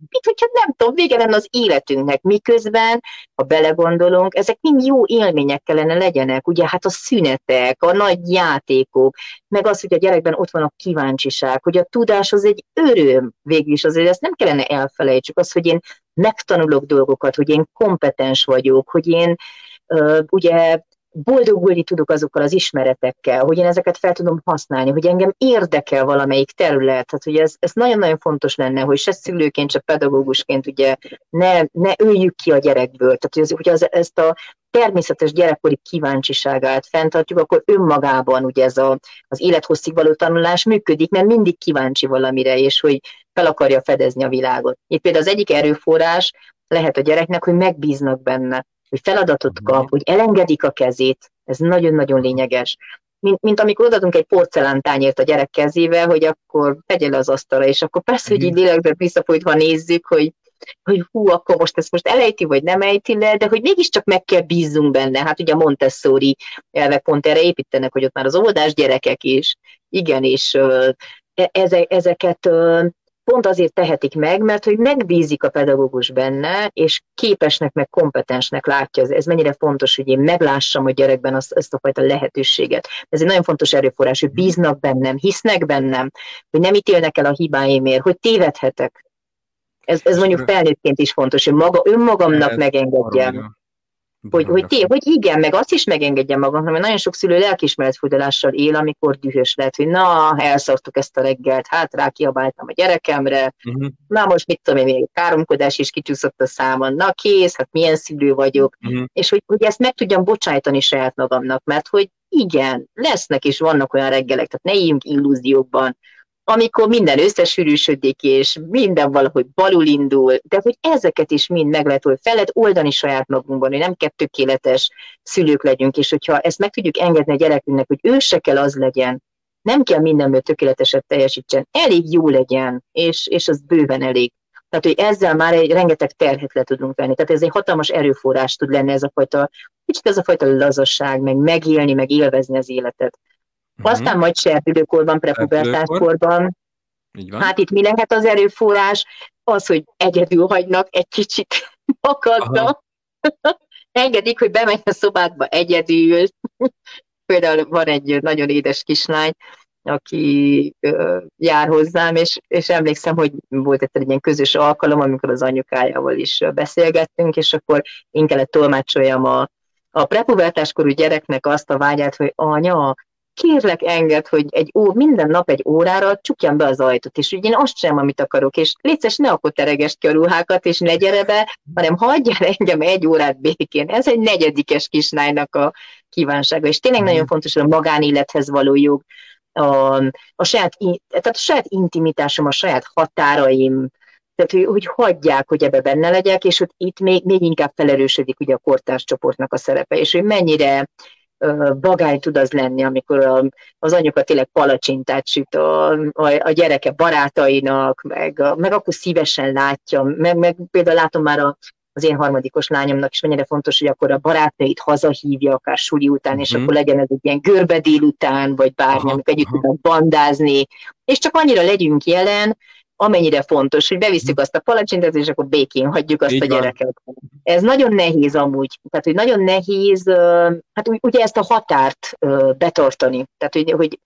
mint hogyha nem tudom, vége lenne az életünknek, miközben, ha belegondolunk, ezek mind jó élmények kellene legyenek, ugye hát a szünetek, a nagy játékok, meg az, hogy a gyerekben ott van a kíváncsiság, hogy a tudás az egy öröm végül is, azért ezt nem kellene elfelejtsük, az, hogy én megtanulok dolgokat, hogy én kompetens vagyok, hogy én ugye boldogulni tudok azokkal az ismeretekkel, hogy én ezeket fel tudom használni, hogy engem érdekel valamelyik terület. Tehát, hogy ez, ez nagyon-nagyon fontos lenne, hogy se szülőként, se pedagógusként ugye ne, ne öljük ki a gyerekből. Tehát, hogy, az, hogy az, ezt a természetes gyerekkori kíváncsiságát fenntartjuk, akkor önmagában ugye ez a, az élethosszig való tanulás működik, mert mindig kíváncsi valamire, és hogy fel akarja fedezni a világot. Itt például az egyik erőforrás lehet a gyereknek, hogy megbíznak benne hogy feladatot kap, hogy elengedik a kezét, ez nagyon-nagyon lényeges. Mint, mint amikor odadunk egy porcelántányért a gyerek kezével, hogy akkor tegye le az asztalra, és akkor persze, hogy így mhm. lélekben visszafolytva nézzük, hogy, hogy hú, akkor most ezt most elejti, vagy nem ejti le, de hogy mégiscsak meg kell bízzunk benne. Hát ugye a Montessori elvek pont erre építenek, hogy ott már az óvodás gyerekek is, igen, és e, ezeket pont azért tehetik meg, mert hogy megbízik a pedagógus benne, és képesnek, meg kompetensnek látja. Ez mennyire fontos, hogy én meglássam a gyerekben azt, ezt a fajta lehetőséget. Ez egy nagyon fontos erőforrás, hogy bíznak bennem, hisznek bennem, hogy nem ítélnek el a hibáimért, hogy tévedhetek. Ez, ez mondjuk felnőttként is fontos, hogy maga önmagamnak megengedjem hogy, hogy, té, hogy igen, meg azt is megengedje magamnak, mert nagyon sok szülő lelkismeretfordulással él, amikor dühös lett, hogy na, elszartuk ezt a reggelt, hát rákiabáltam a gyerekemre, uh-huh. na most mit tudom én, káromkodás is kicsúszott a számon, na kész, hát milyen szülő vagyok, uh-huh. és hogy, hogy ezt meg tudjam bocsájtani saját magamnak, mert hogy igen, lesznek és vannak olyan reggelek, tehát ne éljünk illúziókban, amikor minden összesűrűsödik, és minden valahogy balul indul, de hogy ezeket is mind meg lehet, hogy fel lehet oldani saját magunkban, hogy nem kell tökéletes szülők legyünk, és hogyha ezt meg tudjuk engedni a gyerekünknek, hogy ő se kell az legyen, nem kell mindenből tökéleteset teljesítsen, elég jó legyen, és, és az bőven elég. Tehát, hogy ezzel már egy rengeteg terhet le tudunk venni. Tehát ez egy hatalmas erőforrás tud lenni ez a fajta, kicsit ez a fajta lazasság, meg megélni, meg élvezni az életet. Aztán majd serdülőkorban, prepubertáskorban. Hát itt mi lehet az erőforrás? Az, hogy egyedül hagynak egy kicsit magadnak. Engedik, hogy bemegy a szobádba egyedül. Például van egy nagyon édes kislány, aki ö, jár hozzám, és, és emlékszem, hogy volt egy ilyen közös alkalom, amikor az anyukájával is beszélgettünk, és akkor én kellett tolmácsoljam a, a prepubertáskorú gyereknek azt a vágyát, hogy anya, kérlek enged, hogy egy ó, minden nap egy órára csukjam be az ajtót, és úgy én azt sem, amit akarok, és létszes ne akkor teregest ki a ruhákat, és ne gyere be, hanem hagyjál engem egy órát békén. Ez egy negyedikes kisnájnak a kívánsága, és tényleg nagyon mhm. fontos, hogy a magánélethez való jog, a, a, saját, tehát a saját intimitásom, a saját határaim, tehát hogy, hogy hagyják, hogy ebbe benne legyek, és hogy itt még, még inkább felerősödik ugye a kortárs csoportnak a szerepe, és hogy mennyire vagány tud az lenni, amikor a, az anyuka tényleg palacsintát süt a, a, a gyereke barátainak, meg, a, meg akkor szívesen látja, meg, meg például látom már a, az én harmadikos lányomnak is mennyire fontos, hogy akkor a barátait hazahívja, akár suli után, mm-hmm. és mhm. akkor legyen ez egy ilyen görbe délután, vagy bármi, amikor együtt tudnak bandázni, és csak annyira legyünk jelen, amennyire fontos, hogy bevisszük mhm. azt a palacsintát, és akkor békén hagyjuk azt Így a gyereket. Van. Ez nagyon nehéz amúgy. Tehát, hogy nagyon nehéz, hát ugye ezt a határt betartani. Tehát, hogy, hogy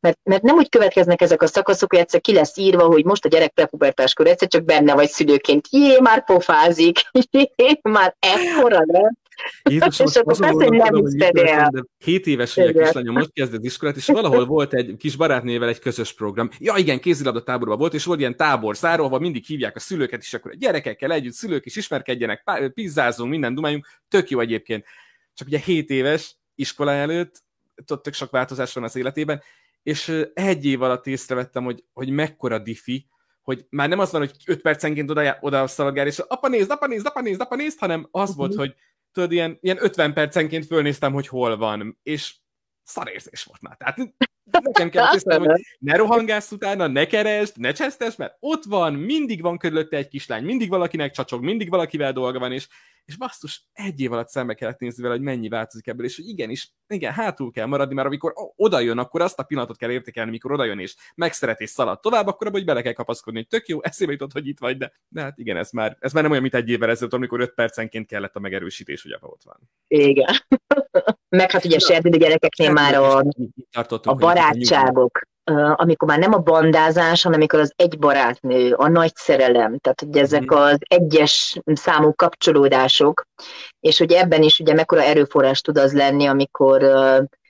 mert, mert nem úgy következnek ezek a szakaszok, hogy egyszer ki lesz írva, hogy most a gyerek prepubertáskor egyszer csak benne vagy szülőként. Jé, már pofázik, jé, már ekkora lett. Jézusom, és akkor persze, hogy nem el. 7 éves ugye kislánya, most kezdett iskolát, és valahol volt egy kis barátnével egy közös program. Ja igen, kézilabda táborban volt, és volt ilyen tábor száró, ahol mindig hívják a szülőket, és akkor a gyerekekkel együtt szülők is ismerkedjenek, pizzázunk, minden dumájunk, tök jó egyébként. Csak ugye 7 éves iskola előtt, tök sok változás van az életében, és egy év alatt észrevettem, hogy, hogy mekkora diffi, hogy már nem az van, hogy 5 percenként oda, oda szaladgál, és apa nézd, apa nézd, apa nézd, apa nézd, hanem az uh-huh. volt, hogy tudod, ilyen, ilyen 50 percenként fölnéztem, hogy hol van, és szarérzés volt már. Tehát nekem kell tisztelni, hogy ne rohangálsz utána, ne keresd, ne csesztes, mert ott van, mindig van körülötte egy kislány, mindig valakinek csacsog, mindig valakivel dolga van, és és basszus, egy év alatt szembe kellett nézni vele, hogy mennyi változik ebből, és hogy igenis, igen, hátul kell maradni, mert amikor oda jön, akkor azt a pillanatot kell értékelni, mikor oda jön, és megszeret és szalad tovább, akkor abban, bele kell kapaszkodni, hogy tök jó, eszébe jutott, hogy itt vagy, de, de hát igen, ez már, ez már nem olyan, mint egy évvel ezelőtt, amikor öt percenként kellett a megerősítés, hogy apa ott van. Igen. Meg hát ugye serdülő gyerekeknél már a, a barátságok, amikor már nem a bandázás, hanem amikor az egy barátnő, a nagy szerelem, tehát hogy ezek mhm. az egyes számú kapcsolódások, és hogy ebben is ugye mekkora erőforrás tud az lenni, amikor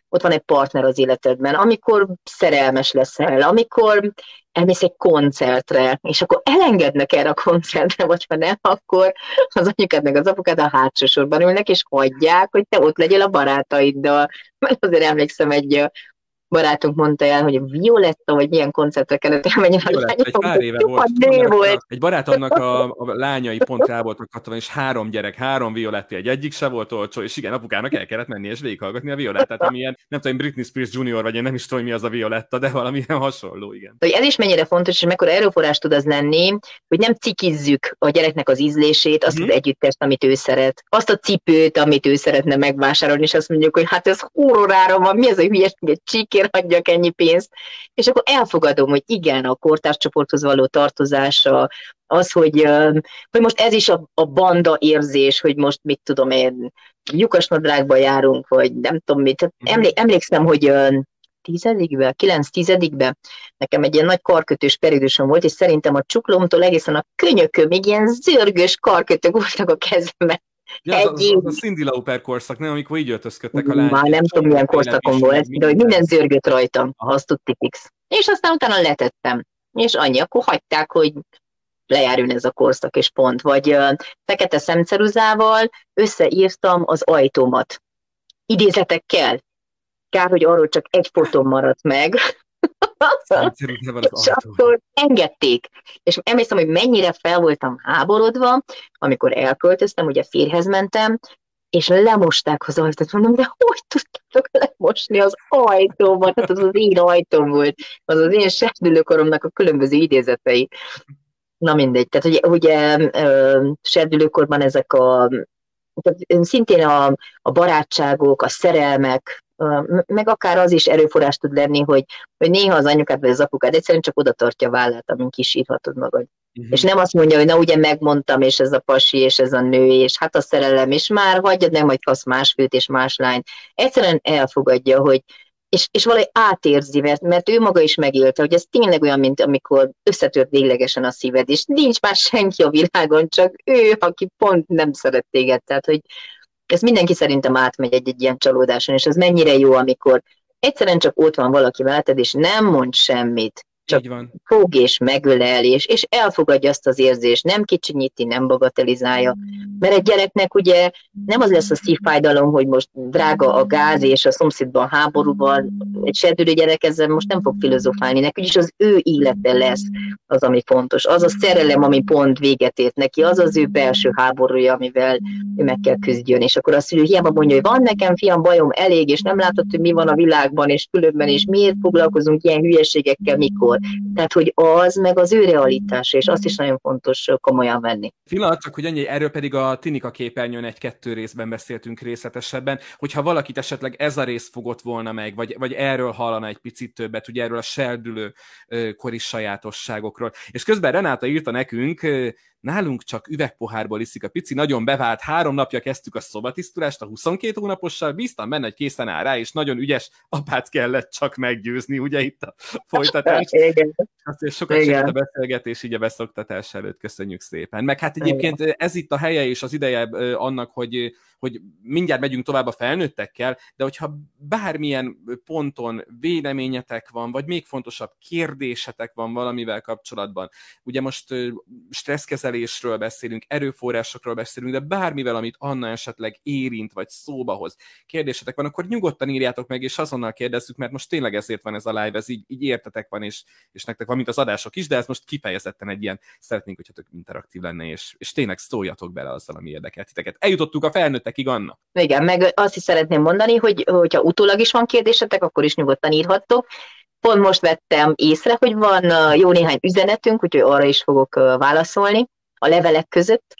ott van egy partner az életedben, amikor szerelmes leszel, amikor elmész egy koncertre, és akkor elengednek erre a koncertre, vagy ha nem, akkor az anyukád meg az apukád a hátsó sorban ülnek, és hagyják, hogy te ott legyél a barátaiddal. Mert azért emlékszem egy barátunk mondta el, hogy a Violetta, vagy milyen koncertre kellett elmenni. Violetta, egy pár éve volt. volt. Egy barátomnak a, a lányai pont rá voltak katona, és három gyerek, három Violetti, egy egyik se volt olcsó, és igen, apukának el kellett menni és végighallgatni a Violettát, ami ilyen, nem tudom, Britney Spears Junior, vagy én nem is tudom, mi az a Violetta, de valamilyen hasonló, igen. Hogy ez is mennyire fontos, és mekkora erőforrás tud az lenni, hogy nem cikizzük a gyereknek az ízlését, azt hmm. az együttest, amit ő szeret, azt a cipőt, amit ő szeretne megvásárolni, és azt mondjuk, hogy hát ez horrorára van, mi ez a hülyeség, egy miért adjak ennyi pénzt, és akkor elfogadom, hogy igen, a kortárscsoporthoz való tartozása, az, hogy, hogy most ez is a, a banda érzés, hogy most mit tudom én, lyukasnadrágba járunk, vagy nem tudom mit. Mhm. Emlé, emlékszem, hogy tizedikbe, kilenc tizedikbe, nekem egy ilyen nagy karkötős periódusom volt, és szerintem a csuklomtól egészen a könyököm, ilyen zörgős karkötők voltak a kezemben. Ja, az, az, az a Cindy Lauper korszak, nem? Amikor így öltözködtek a lányok. Már nem tudom, milyen korszakon volt, de hogy minden zörgött rajtam, azt tudti fix. És aztán utána letettem. És annyi, akkor hagyták, hogy lejárjon ez a korszak, és pont. Vagy uh, fekete szemceruzával összeírtam az ajtómat. Idézetekkel. Kár, hogy arról csak egy fotóm maradt meg, és akkor engedték. És emlékszem, hogy mennyire fel voltam háborodva, amikor elköltöztem, ugye férhez mentem, és lemosták az ajtót. Mondom, de hogy tudtátok lemosni az ajtómat? Hát az az én ajtóm volt. Az az én serdülőkoromnak a különböző idézetei. Na mindegy. Tehát ugye, ugye serdülőkorban ezek a tehát szintén a, a barátságok, a szerelmek, meg akár az is erőforrás tud lenni, hogy, hogy néha az anyukád vagy az apukád egyszerűen csak oda tartja a vállát, amin kisírhatod magad. Uh-huh. És nem azt mondja, hogy na ugye megmondtam, és ez a pasi, és ez a nő, és hát a szerelem, és már hagyjad, nem majd kasz más főt és más lányt. Egyszerűen elfogadja, hogy és, és valahogy átérzi, mert, mert ő maga is megélte, hogy ez tényleg olyan, mint amikor összetört véglegesen a szíved, és nincs már senki a világon, csak ő, aki pont nem szeret téged. Tehát, hogy ez mindenki szerintem átmegy egy-egy ilyen csalódáson, és ez mennyire jó, amikor egyszerűen csak ott van valaki veleted, és nem mond semmit, csak fog és megölel, és, és elfogadja azt az érzést, nem kicsinyíti, nem bagatelizálja. Mert egy gyereknek ugye nem az lesz a szívfájdalom, hogy most drága a gáz, és a szomszédban háborúban, egy serdülő gyerek ezzel most nem fog filozofálni, neki is az ő élete lesz az, ami fontos. Az a szerelem, ami pont véget ért neki, az az ő belső háborúja, amivel ő meg kell küzdjön. És akkor a szülő hiába mondja, hogy van nekem fiam bajom elég, és nem látod, hogy mi van a világban, és különben, és miért foglalkozunk ilyen hülyeségekkel, mikor. Tehát, hogy az meg az ő realitás, és azt is nagyon fontos komolyan venni. Pillanat, csak hogy annyi, erről pedig a Tinika képernyőn egy-kettő részben beszéltünk részletesebben, hogyha valakit esetleg ez a rész fogott volna meg, vagy, vagy erről hallana egy picit többet, ugye erről a serdülő kori sajátosságokról. És közben Renáta írta nekünk, Nálunk csak üvegpohárból iszik a pici, nagyon bevált, három napja kezdtük a szobatisztulást a 22 hónapossal, bíztam benne, hogy készen áll rá, és nagyon ügyes apát kellett csak meggyőzni, ugye itt a folytatás. Igen. Azért sokat segít a beszélgetés így a beszoktatás előtt, köszönjük szépen. Meg hát egyébként ez itt a helye és az ideje annak, hogy hogy mindjárt megyünk tovább a felnőttekkel, de hogyha bármilyen ponton véleményetek van, vagy még fontosabb kérdésetek van valamivel kapcsolatban, ugye most stresszkezelésről beszélünk, erőforrásokról beszélünk, de bármivel, amit Anna esetleg érint, vagy szóba hoz, kérdésetek van, akkor nyugodtan írjátok meg, és azonnal kérdezzük, mert most tényleg ezért van ez a live, ez így, így értetek van, és, és nektek van, mint az adások is, de ez most kifejezetten egy ilyen, szeretnénk, hogyha tök interaktív lenne, és, és tényleg szóljatok bele azzal, ami érdekel titeket. Eljutottuk a felnőtt felnőttekig, Anna. Igen, meg azt is szeretném mondani, hogy hogyha utólag is van kérdésetek, akkor is nyugodtan írhattok. Pont most vettem észre, hogy van jó néhány üzenetünk, úgyhogy arra is fogok válaszolni a levelek között.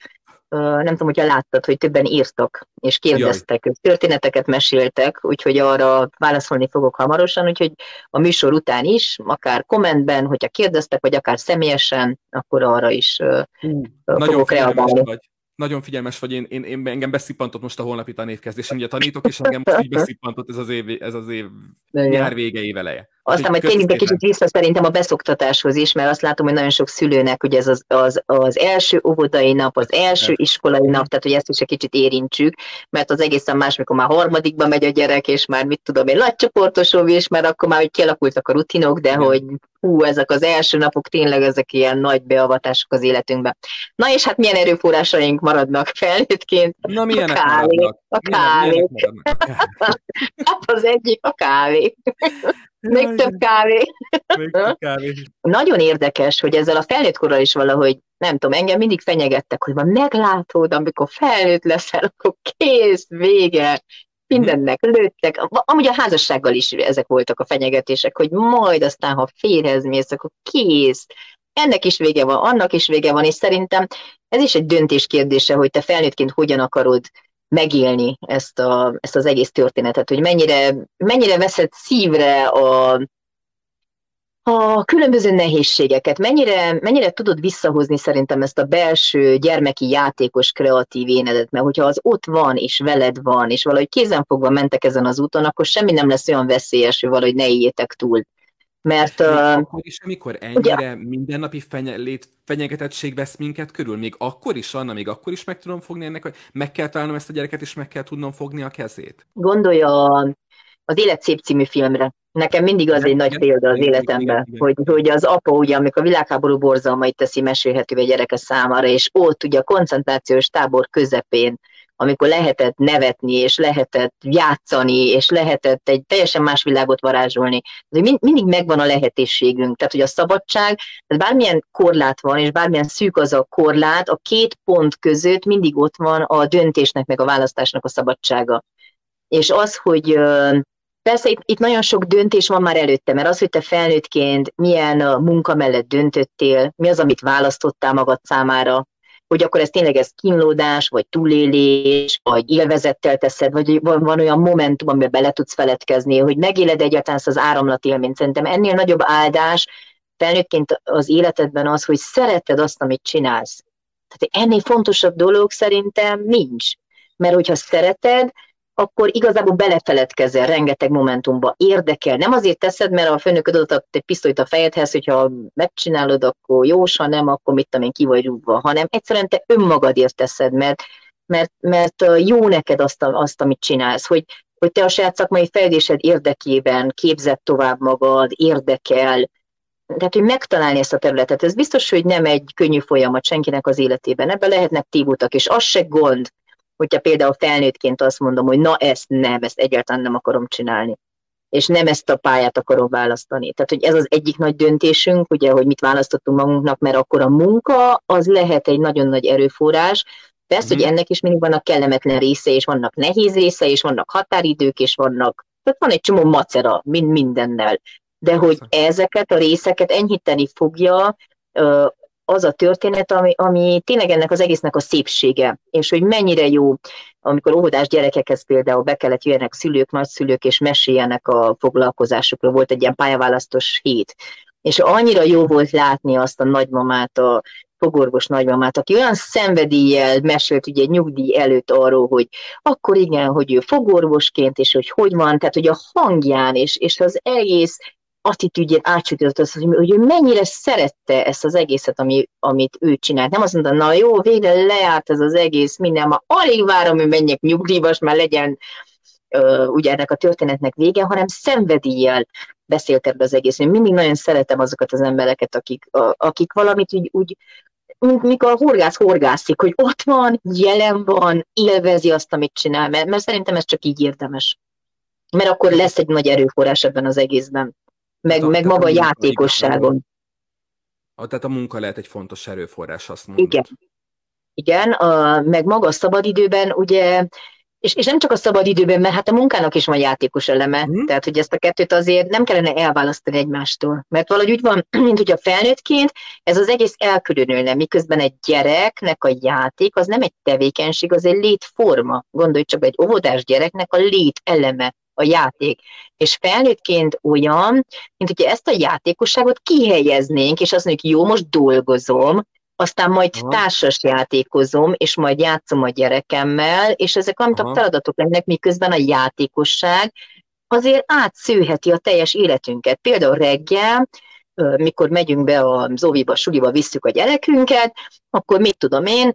Nem tudom, hogyha láttad, hogy többen írtak és kérdeztek, Jaj. történeteket meséltek, úgyhogy arra válaszolni fogok hamarosan, úgyhogy a műsor után is, akár kommentben, hogyha kérdeztek, vagy akár személyesen, akkor arra is Hú, fogok reagálni. Vagy nagyon figyelmes vagy, én, én, én engem beszippantott most a holnapi tanévkezés, ugye tanítok, és engem most így beszippantott ez az év, ez az év nyár vége, év eleje. Aztán majd tényleg egy kicsit vissza szerintem a beszoktatáshoz is, mert azt látom, hogy nagyon sok szülőnek ugye ez az, az, az első óvodai nap, az első evet. iskolai nap, tehát hogy ezt is egy kicsit érintsük, mert az egészen más, mikor már harmadikba megy a gyerek, és már mit tudom én, nagycsoportosul, és már akkor már hogy kialakultak a rutinok, de hogy hú, ezek az első napok tényleg ezek ilyen nagy beavatások az életünkben. Na és hát milyen erőforrásaink maradnak felnőttként? Na milyenek a kávé. Maradnak? A kávé. hát az egyik a kávé. Még több kávé. Még több kávé. Nagyon érdekes, hogy ezzel a felnőtt korral is valahogy, nem tudom, engem mindig fenyegettek, hogy van meglátod, amikor felnőtt leszel, akkor kész, vége, mindennek lőttek. Amúgy a házassággal is ezek voltak a fenyegetések, hogy majd aztán, ha férhez mész, akkor kész. Ennek is vége van, annak is vége van, és szerintem ez is egy döntés kérdése, hogy te felnőttként hogyan akarod megélni ezt, a, ezt az egész történetet, hogy mennyire, mennyire veszed szívre a, a különböző nehézségeket, mennyire, mennyire tudod visszahozni szerintem ezt a belső gyermeki játékos kreatív énedet, mert hogyha az ott van, és veled van, és valahogy kézenfogva mentek ezen az úton, akkor semmi nem lesz olyan veszélyes, hogy valahogy ne éljétek túl. Mert, még uh, akkor is, amikor ennyire ugye, mindennapi fenye, lét, fenyegetettség vesz minket körül, még akkor is, Anna, még akkor is meg tudom fogni ennek, hogy meg kell találnom ezt a gyereket, és meg kell tudnom fogni a kezét. Gondolja az Élet szép című filmre. Nekem mindig az egy nagy példa az életemben, hogy, hogy az apa ugye, amikor a világháború borzalmait teszi mesélhetővé a gyereke számára, és ott ugye a koncentrációs tábor közepén amikor lehetett nevetni, és lehetett játszani, és lehetett egy teljesen más világot varázsolni. De mind, mindig megvan a lehetőségünk. Tehát, hogy a szabadság, tehát bármilyen korlát van, és bármilyen szűk az a korlát, a két pont között mindig ott van a döntésnek, meg a választásnak a szabadsága. És az, hogy Persze itt, itt nagyon sok döntés van már előtte, mert az, hogy te felnőttként milyen munka mellett döntöttél, mi az, amit választottál magad számára, hogy akkor ez tényleg ez kínlódás, vagy túlélés, vagy élvezettel teszed, vagy van, van olyan momentum, amiben bele tudsz feledkezni, hogy megéled egyáltalán ezt az áramlat élményt. Szerintem ennél nagyobb áldás felnőttként az életedben az, hogy szereted azt, amit csinálsz. Tehát ennél fontosabb dolog szerintem nincs. Mert hogyha szereted, akkor igazából belefeledkezel rengeteg momentumba, érdekel. Nem azért teszed, mert a főnököd adott egy pisztolyt a fejedhez, hogyha megcsinálod, akkor jó, ha nem, akkor mit tudom én, ki vagy rúgva, hanem egyszerűen te önmagadért teszed, mert, mert, mert jó neked azt, azt, amit csinálsz, hogy, hogy te a saját szakmai fejlődésed érdekében képzett tovább magad, érdekel, tehát, hogy megtalálni ezt a területet, ez biztos, hogy nem egy könnyű folyamat senkinek az életében. Ebben lehetnek tévutak, és az se gond, hogyha például felnőttként azt mondom, hogy na ezt nem, ezt egyáltalán nem akarom csinálni és nem ezt a pályát akarom választani. Tehát, hogy ez az egyik nagy döntésünk, ugye, hogy mit választottunk magunknak, mert akkor a munka az lehet egy nagyon nagy erőforrás, Persze, mm. hogy mhm. ennek is mindig vannak kellemetlen része, és vannak nehéz része, és vannak határidők, és vannak, tehát van egy csomó macera mind mindennel. De hogy ezeket a részeket enyhíteni fogja az a történet, ami, ami tényleg ennek az egésznek a szépsége, és hogy mennyire jó, amikor óvodás gyerekekhez például be kellett jöjjenek szülők, nagyszülők, és meséljenek a foglalkozásukról, volt egy ilyen pályaválasztós hét, és annyira jó volt látni azt a nagymamát, a fogorvos nagymamát, aki olyan szenvedéllyel mesélt ugye nyugdíj előtt arról, hogy akkor igen, hogy ő fogorvosként, és hogy hogy van, tehát hogy a hangján, és, és az egész attitűdjén átsütött az, hogy, hogy ő mennyire szerette ezt az egészet, ami, amit ő csinált. Nem azt mondta, na jó, végre leállt ez az egész, minden, ma alig várom, hogy menjek nyugdíjba, már legyen uh, ugye ennek a történetnek vége, hanem szenvedéllyel beszélt ebbe az egész. Én mindig nagyon szeretem azokat az embereket, akik, a, akik valamit úgy, úgy mint mikor a horgász horgászik, hogy ott van, jelen van, élvezi azt, amit csinál, mert, mert szerintem ez csak így érdemes. Mert akkor lesz egy nagy erőforrás ebben az egészben meg, a, meg maga a játékosságon. A, tehát a munka lehet egy fontos erőforrás, azt mondod. Igen. Igen, a, meg maga a szabadidőben, ugye, és, és nem csak a szabadidőben, mert hát a munkának is van játékos eleme, mm. tehát hogy ezt a kettőt azért nem kellene elválasztani egymástól, mert valahogy úgy van, mint hogy a felnőttként ez az egész elkülönülne, miközben egy gyereknek a játék az nem egy tevékenység, az egy létforma. Gondolj csak egy óvodás gyereknek a lét eleme a játék. És felnőttként olyan, mint hogyha ezt a játékosságot kihelyeznénk, és azt mondjuk, jó, most dolgozom, aztán majd Aha. társas játékozom, és majd játszom a gyerekemmel, és ezek amit a feladatok lennek, miközben a játékosság azért átszőheti a teljes életünket. Például reggel, mikor megyünk be a Zóviba, suliba, visszük a gyerekünket, akkor mit tudom én,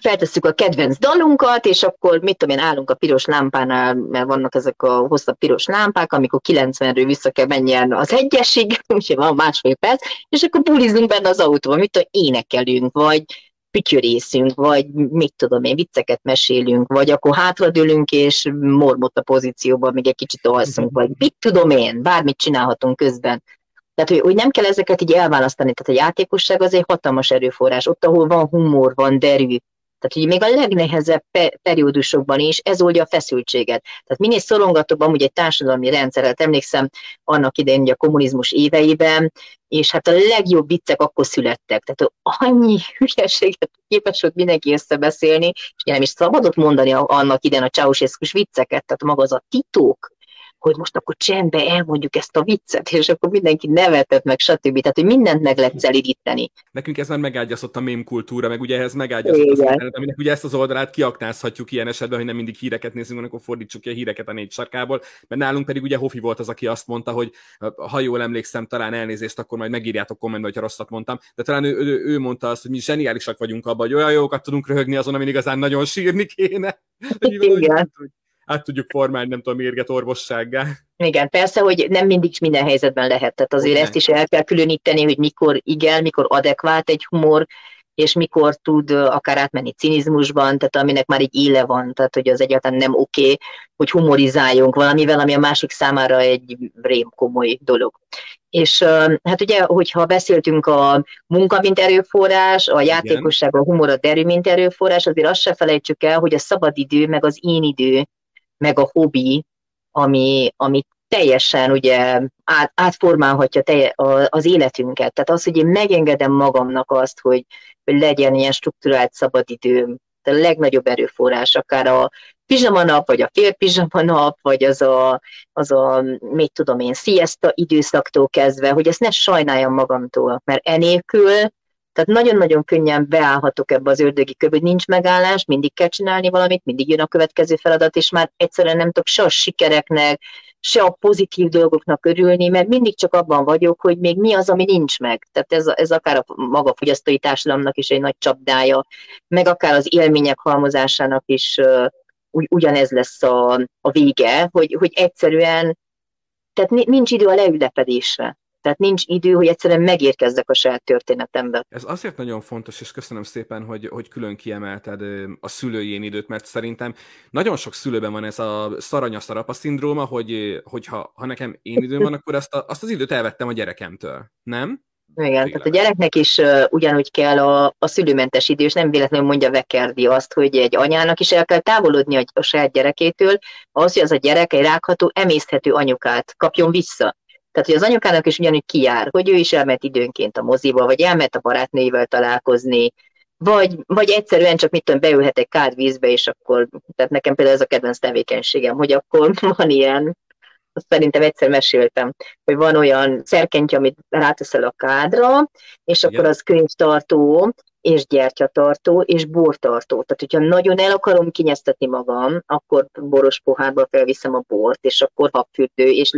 feltesszük a kedvenc dalunkat, és akkor mit tudom én, állunk a piros lámpánál, mert vannak ezek a hosszabb piros lámpák, amikor 90-ről vissza kell menjen az egyesig, úgyhogy van másfél perc, és akkor bulizunk benne az autóban, mit tudom, énekelünk, vagy pütyörészünk, vagy mit tudom én, vicceket mesélünk, vagy akkor hátradőlünk, és mormott a pozícióban még egy kicsit alszunk, vagy mit tudom én, bármit csinálhatunk közben. Tehát, hogy, hogy nem kell ezeket így elválasztani. Tehát a játékosság az egy hatalmas erőforrás. Ott, ahol van humor, van derű, tehát, hogy még a legnehezebb pe- periódusokban is ez oldja a feszültséget. Tehát minél szorongatóbb amúgy egy társadalmi rendszeret, emlékszem annak idején, hogy a kommunizmus éveiben, és hát a legjobb viccek akkor születtek. Tehát annyi hülyeséget képes volt mindenki összebeszélni, és nem is szabadott mondani annak idején a ceausescu vicceket, tehát maga az a titok, hogy most akkor csendbe elmondjuk ezt a viccet, és akkor mindenki nevetett meg, stb. Tehát, hogy mindent meg lehet szelidíteni. Nekünk ez már megágyazott a mém kultúra, meg ugye ehhez megágyazott az internet, aminek ugye ezt az oldalát kiaknázhatjuk ilyen esetben, hogy nem mindig híreket nézünk, hanem akkor fordítsuk ki a híreket a négy sarkából, mert nálunk pedig ugye Hofi volt az, aki azt mondta, hogy ha jól emlékszem, talán elnézést, akkor majd megírjátok kommentbe, hogyha rosszat mondtam, de talán ő, ő, ő mondta azt, hogy mi zseniálisak vagyunk abban, hogy olyan jókat tudunk röhögni azon, amin igazán nagyon sírni kéne. Hogy Igen át tudjuk formálni, nem tudom, mérget orvossággá. Igen, persze, hogy nem mindig minden helyzetben lehet. Tehát azért okay. ezt is el kell különíteni, hogy mikor igen, mikor adekvát egy humor, és mikor tud akár átmenni cinizmusban, tehát aminek már egy éle van, tehát hogy az egyáltalán nem oké, okay, hogy humorizáljunk valamivel, ami a másik számára egy rém komoly dolog. És hát ugye, hogyha beszéltünk a munka, mint erőforrás, a játékosság, a humor, a derű, mint erőforrás, azért azt se felejtsük el, hogy a szabadidő, meg az én idő, meg a hobbi, ami, ami teljesen ugye át, átformálhatja telje, az életünket. Tehát az, hogy én megengedem magamnak azt, hogy, hogy legyen ilyen struktúrált szabadidőm, a legnagyobb erőforrás, akár a pizsamanap, vagy a fél pizsamanap, vagy az a, az a, mit tudom én, siesta időszaktól kezdve, hogy ezt ne sajnáljam magamtól, mert enélkül tehát nagyon-nagyon könnyen beállhatok ebbe az ördögi köbbe, hogy nincs megállás, mindig kell csinálni valamit, mindig jön a következő feladat, és már egyszerűen nem tudok se a sikereknek, se a pozitív dolgoknak örülni, mert mindig csak abban vagyok, hogy még mi az, ami nincs meg. Tehát ez, ez akár a maga fogyasztói társadalomnak is egy nagy csapdája, meg akár az élmények halmozásának is ugy, ugyanez lesz a, a vége, hogy, hogy egyszerűen tehát nincs idő a leülepedésre. Tehát nincs idő, hogy egyszerűen megérkezzek a saját történetembe. Ez azért nagyon fontos, és köszönöm szépen, hogy, hogy külön kiemelted a szülői időt, mert szerintem nagyon sok szülőben van ez a szaranyaszarapa szindróma, hogy, hogy ha, ha nekem én időm van, akkor azt, a, azt az időt elvettem a gyerekemtől. Nem? Igen, tehát a gyereknek is uh, ugyanúgy kell a, a szülőmentes idő, és nem véletlenül mondja Vekerdi azt, hogy egy anyának is el kell távolodni a, a saját gyerekétől, az, hogy az a gyerek egy rágható, emészthető anyukát kapjon vissza. Tehát, hogy az anyukának is ugyanúgy kijár, hogy ő is elment időnként a moziba, vagy elment a barátnőivel találkozni, vagy, vagy egyszerűen csak mit tudom, beülhet egy kád vízbe, és akkor, tehát nekem például ez a kedvenc tevékenységem, hogy akkor van ilyen, azt szerintem egyszer meséltem, hogy van olyan szerkenty, amit ráteszel a kádra, és akkor az könyvtartó, és gyertyatartó, és bortartó. Tehát, hogyha nagyon el akarom kinyeztetni magam, akkor boros pohárba felviszem a bort, és akkor habfürdő, és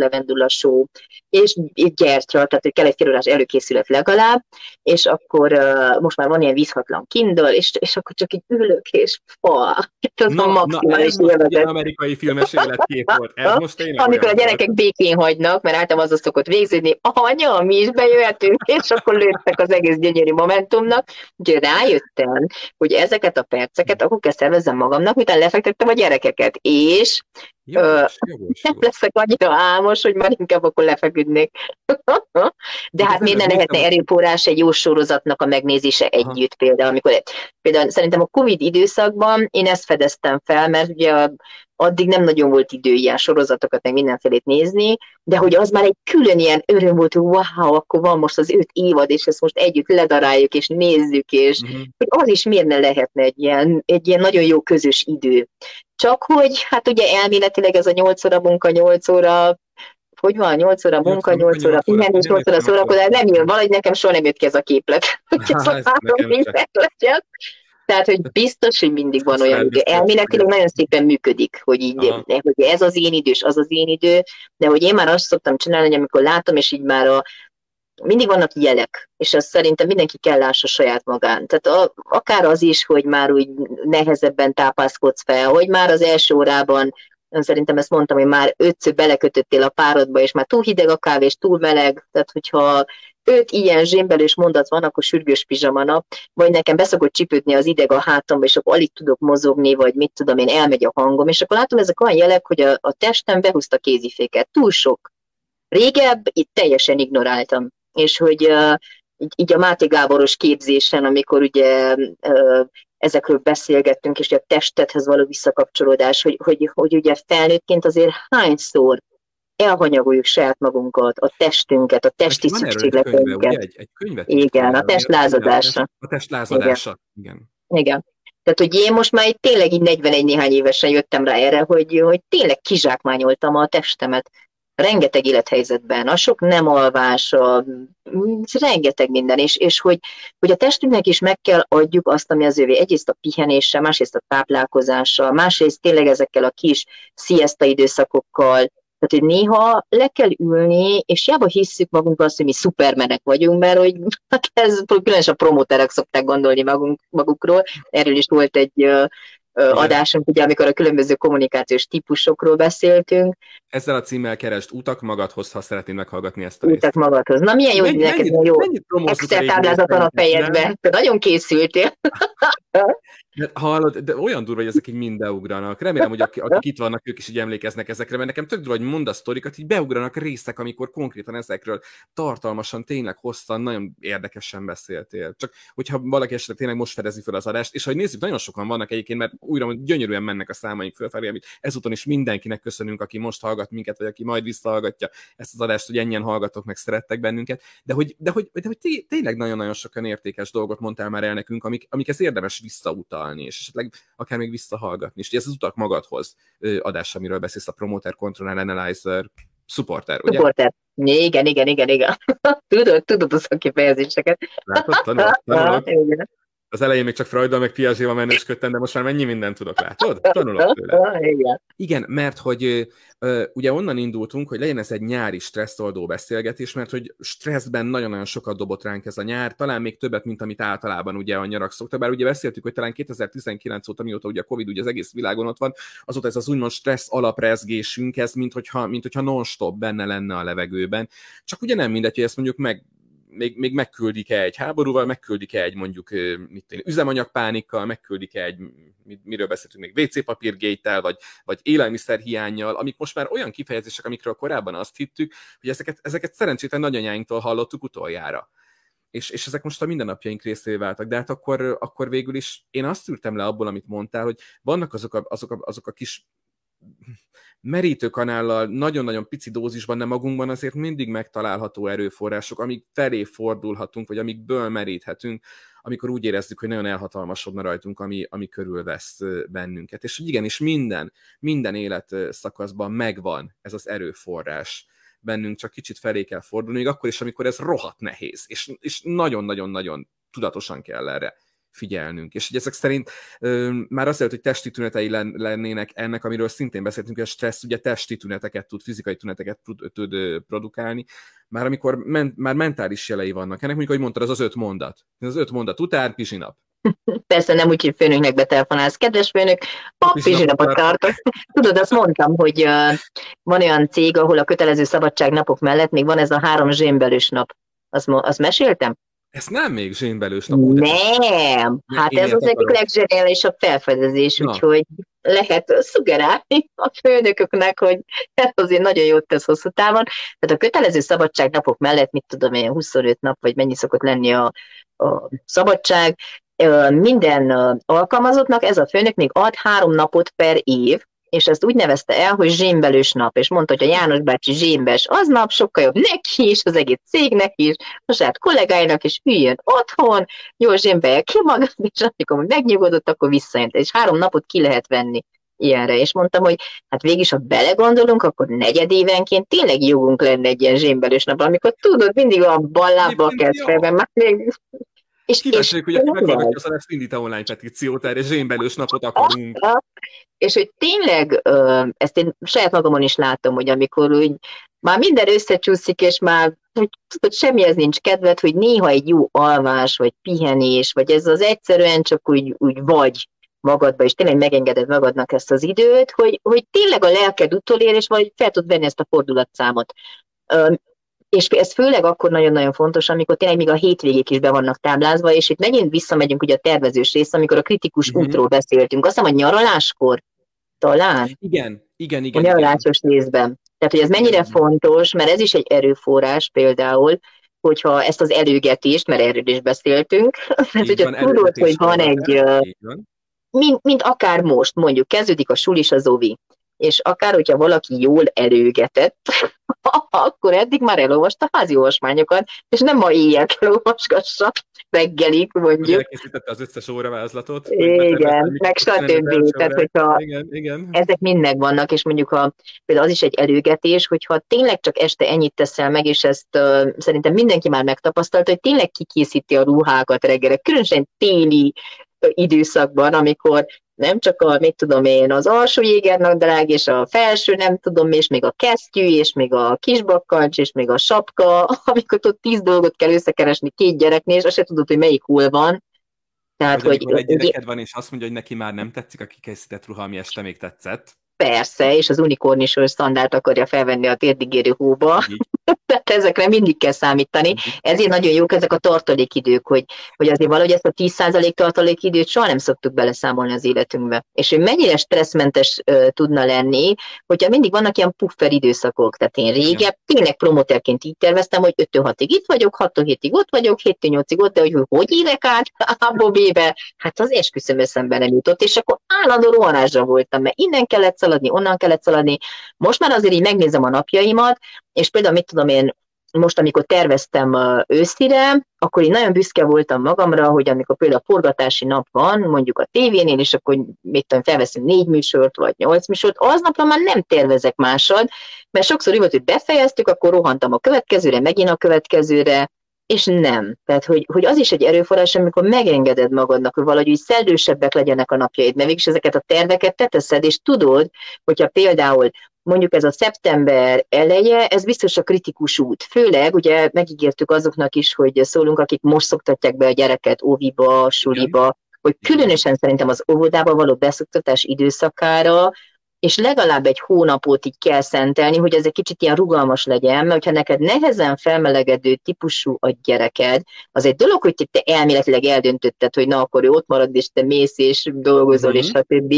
só, és gyertya, tehát hogy kell egy félórás előkészület legalább, és akkor uh, most már van ilyen vízhatlan kindle, és, és akkor csak így ülök, és fa. Ez na, a maximális na, ez amerikai filmes életkép volt. Ez most Amikor a gyerekek volt. békén hagynak, mert általában az szokott végződni, anya, mi is bejöhetünk, és akkor lőttek az egész gyönyörű momentumnak. Úgyhogy rájöttem, hogy ezeket a perceket akkor kell szervezzem magamnak, miután lefektettem a gyerekeket, és Jogos, jogos, nem leszek annyira álmos, hogy már inkább akkor lefeküdnék. De hát miért ne lehetne erőpórás egy jó sorozatnak a megnézése Aha. együtt például, amikor például szerintem a Covid időszakban én ezt fedeztem fel, mert ugye addig nem nagyon volt idő ilyen sorozatokat, meg mindenfélét nézni, de hogy az már egy külön ilyen öröm volt, hogy wow, akkor van most az öt évad, és ezt most együtt ledaráljuk, és nézzük, és uh-huh. hogy az is miért ne lehetne egy ilyen, egy ilyen nagyon jó közös idő. Csak hogy, hát ugye elméletileg ez a 8 óra munka, 8 óra hogy van, 8 óra munka, 8 óra pihenés, 8 óra szórakozás, nem jön, valahogy nekem soha nem jött ki ez a képlet. Tehát, hogy biztos, hogy mindig van olyan idő. Elméletileg nagyon szépen működik, hogy így, hogy ez az én idő, és az az én idő, de hogy én már azt szoktam csinálni, hogy amikor látom, és így már a, mindig vannak jelek, és azt szerintem mindenki kell lássa saját magán. Tehát a, akár az is, hogy már úgy nehezebben tápászkodsz fel, hogy már az első órában szerintem ezt mondtam, hogy már ötször belekötöttél a párodba, és már túl hideg a kávé, és túl meleg, tehát hogyha öt ilyen zsémbelős mondat van, akkor sürgős pizsamanap, vagy nekem beszokott csipődni az ideg a hátamba, és akkor alig tudok mozogni, vagy mit tudom én, elmegy a hangom, és akkor látom, ezek olyan jelek, hogy a, a testem behúzta kéziféket. Túl sok. Régebb itt teljesen ignoráltam. És hogy így, a Máté Gáboros képzésen, amikor ugye ezekről beszélgettünk, és a testethez való visszakapcsolódás, hogy, hogy, hogy ugye felnőttként azért hányszor elhanyagoljuk saját magunkat, a testünket, a testi szükségleteinket. Egy, egy könyvet Igen, a test lázadása. A test lázadása, igen. igen. Igen. Tehát, hogy én most már tényleg így 41 néhány évesen jöttem rá erre, hogy, hogy tényleg kizsákmányoltam a testemet rengeteg élethelyzetben, a sok nem alvás, a, rengeteg minden, és, és hogy, hogy a testünknek is meg kell adjuk azt, ami az ővé. Egyrészt a pihenéssel, másrészt a táplálkozással, másrészt tényleg ezekkel a kis sziaszta időszakokkal, tehát, hogy néha le kell ülni, és jába hisszük magunk azt, hogy mi szupermenek vagyunk, mert hogy hát ez különösen a promóterek szokták gondolni magunk, magukról. Erről is volt egy adásunk, ugye, amikor a különböző kommunikációs típusokról beszéltünk. Ezzel a címmel keresd utak magadhoz, ha szeretnél meghallgatni ezt a részt. Utak magadhoz. Na milyen jó, hogy neked jó Excel táblázat van a fejedbe. Te nagyon készültél. De, hallod, de olyan durva, hogy ezek így mind beugranak. Remélem, hogy akik, akik itt vannak, ők is így emlékeznek ezekre, mert nekem tök durva, hogy mondasz sztorikat, így beugranak részek, amikor konkrétan ezekről tartalmasan, tényleg hosszan, nagyon érdekesen beszéltél. Csak hogyha valaki esetleg tényleg most fedezi fel az adást, és hogy nézzük, nagyon sokan vannak egyébként, mert újra gyönyörűen mennek a számaink fölfelé, amit ezúton is mindenkinek köszönünk, aki most hallgat minket, vagy aki majd visszahallgatja ezt az adást, hogy ennyien hallgatok, meg szerettek bennünket. De hogy, de hogy, de hogy tényleg nagyon-nagyon sokan értékes dolgot mondtál már el nekünk, amik, amiket érdemes visszautalni utalni, és esetleg akár még visszahallgatni. És ez az utak magadhoz adás, amiről beszélsz, a Promoter Control Analyzer supporter, ugye? Supporter. Igen, igen, igen, igen. tudod, tudod az a kifejezéseket. Látod, tanulod, tanulod. Az elején még csak Freudal meg Piaget-val menősködtem, de most már mennyi mindent tudok, látod? Tanulok tőle. Igen. Igen, mert hogy ugye onnan indultunk, hogy legyen ez egy nyári stresszoldó beszélgetés, mert hogy stresszben nagyon-nagyon sokat dobott ránk ez a nyár, talán még többet, mint amit általában ugye a nyarak szoktak, bár ugye beszéltük, hogy talán 2019 óta, mióta ugye a Covid ugye az egész világon ott van, azóta ez az úgymond stressz alaprezgésünk, ez mint hogyha, mint hogyha non-stop benne lenne a levegőben. Csak ugye nem mindegy, hogy ezt mondjuk meg még, még megküldik-e egy háborúval, megküldik-e egy mondjuk mit tenni, üzemanyagpánikkal, megküldik-e egy, miről beszéltünk még, WC papírgéttel, vagy, vagy élelmiszerhiányjal, amik most már olyan kifejezések, amikről korábban azt hittük, hogy ezeket, ezeket szerencsétlen nagyanyáinktól hallottuk utoljára. És, és ezek most a mindennapjaink részévé váltak, de hát akkor, akkor végül is én azt ültem le abból, amit mondtál, hogy vannak azok a, azok a, azok a kis merítőkanállal nagyon-nagyon pici dózisban, de magunkban azért mindig megtalálható erőforrások, amik felé fordulhatunk, vagy amikből meríthetünk, amikor úgy érezzük, hogy nagyon elhatalmasodna rajtunk, ami, ami körülvesz bennünket. És igenis minden, minden élet szakaszban megvan ez az erőforrás bennünk, csak kicsit felé kell fordulni, még akkor is, amikor ez rohadt nehéz, és, és nagyon-nagyon-nagyon tudatosan kell erre figyelnünk. És hogy ezek szerint ö, már jelenti, hogy testi tünetei lennének ennek, amiről szintén beszéltünk, hogy a stressz ugye testi tüneteket tud, fizikai tüneteket tud, tud produkálni, már amikor men, már mentális jelei vannak. Ennek mondjuk, hogy mondtad, az az öt mondat. Az öt mondat után pizsinap. Persze nem úgy, hogy főnöknek betelefonálsz. Kedves főnök, a pizsinapot tartok. Tudod, azt mondtam, hogy uh, van olyan cég, ahol a kötelező szabadságnapok mellett még van ez a három zsémbelős nap. Azt, azt meséltem? Ez nem még zsénbelős nap. Nem, hát ez az egyik legzseniálisabb felfedezés, Na. úgyhogy lehet szugerálni a főnököknek, hogy ez azért nagyon jót tesz hosszú távon. Tehát a kötelező szabadságnapok mellett, mit tudom én, 25 nap, vagy mennyi szokott lenni a, a szabadság, minden alkalmazottnak ez a főnök még ad három napot per év, és ezt úgy nevezte el, hogy zsémbelős nap, és mondta, hogy a János bácsi zsémbes az nap, sokkal jobb neki is, az egész cégnek is, a saját kollégáinak is üljön otthon, jó zsémbelje ki magad, és amikor megnyugodott, akkor visszajön. És három napot ki lehet venni ilyenre, és mondtam, hogy hát végig, ha belegondolunk, akkor negyedévenként tényleg jogunk lenne egy ilyen zsémbelős nap, amikor tudod, mindig a ballábbal kezd fel, mert már még és, Kíváncsi hogy aki meghallgatja az adást, indít a online petíciót, erre zsémbelős napot akarunk. És hogy tényleg, ezt én saját magamon is látom, hogy amikor úgy már minden összecsúszik, és már hogy tudod, semmihez nincs kedved, hogy néha egy jó alvás, vagy pihenés, vagy ez az egyszerűen csak úgy, úgy vagy magadba, és tényleg megengeded magadnak ezt az időt, hogy, hogy tényleg a lelked utolér, és vagy fel tud venni ezt a fordulatszámot. És ez főleg akkor nagyon-nagyon fontos, amikor tényleg még a hétvégék is be vannak táblázva, és itt megint visszamegyünk ugye a tervezős rész, amikor a kritikus uh-huh. útról beszéltünk. Azt hiszem a nyaraláskor talán. Igen, igen, igen. A nyaralásos igen. részben. Tehát, hogy ez mennyire igen. fontos, mert ez is egy erőforrás például, hogyha ezt az előgetést, mert erről is beszéltünk, tehát hogyha van, tudod, hogy van egy, mint, mint akár most, mondjuk kezdődik a sulis az ovi, és akár, hogyha valaki jól előgetett, akkor eddig már elolvasta házi olvasmányokat, és nem ma éjjel kell olvasgassa, reggelig mondjuk. Elkészítette az összes óravázlatot. Igen, meg stb. Tehát, hogyha igen, igen. ezek mind megvannak, és mondjuk a, például az is egy előgetés, hogyha tényleg csak este ennyit teszel meg, és ezt uh, szerintem mindenki már megtapasztalta, hogy tényleg kikészíti a ruhákat reggelre, különösen téli időszakban, amikor nem csak a, mit tudom én, az alsó jégernadrág, és a felső, nem tudom, és még a kesztyű, és még a kisbakkancs, és még a sapka, amikor ott tíz dolgot kell összekeresni két gyereknél, és azt se tudod, hogy melyik hol van. Tehát, hogy, hogy egy gyereked van, és azt mondja, hogy neki már nem tetszik a kikészített ruha, ami este még tetszett. Persze, és az unikornisról standárt akarja felvenni a térdigérő hóba. Tehát ezekre mindig kell számítani. Ezért nagyon jók ezek a tartalékidők, hogy, hogy azért valahogy ezt a 10% tartalékidőt soha nem szoktuk beleszámolni az életünkbe. És hogy mennyire stresszmentes uh, tudna lenni, hogyha mindig vannak ilyen puffer időszakok. Tehát én régen tényleg promoterként így terveztem, hogy 5 6 itt vagyok, 6 7 ott vagyok, 7 8 ott, de hogy hogy évek át a bobébe, hát az esküszöm eszembe nem jutott, és akkor állandó rohanásra voltam, mert innen kellett szaladni, onnan kellett szaladni. Most már azért így megnézem a napjaimat, és például mit tudom én, most, amikor terveztem őszire, akkor én nagyon büszke voltam magamra, hogy amikor például a forgatási nap van, mondjuk a tévénél, és akkor mit tudom, felveszünk négy műsort, vagy nyolc műsort, aznapra már nem tervezek másod, mert sokszor úgy volt, hogy befejeztük, akkor rohantam a következőre, megint a következőre, és nem. Tehát, hogy, hogy az is egy erőforrás, amikor megengeded magadnak, hogy valahogy szellősebbek legyenek a napjaid, mert mégis ezeket a terveket te teszed, és tudod, hogyha például mondjuk ez a szeptember eleje, ez biztos a kritikus út. Főleg, ugye megígértük azoknak is, hogy szólunk, akik most szoktatják be a gyereket óviba, suliba, hogy különösen szerintem az óvodába való beszoktatás időszakára és legalább egy hónapot így kell szentelni, hogy ez egy kicsit ilyen rugalmas legyen, mert hogyha neked nehezen felmelegedő típusú a gyereked, az egy dolog, hogy te elméletileg eldöntötted, hogy na, akkor ő ott marad, és te mész, és dolgozol, mm-hmm. és stb.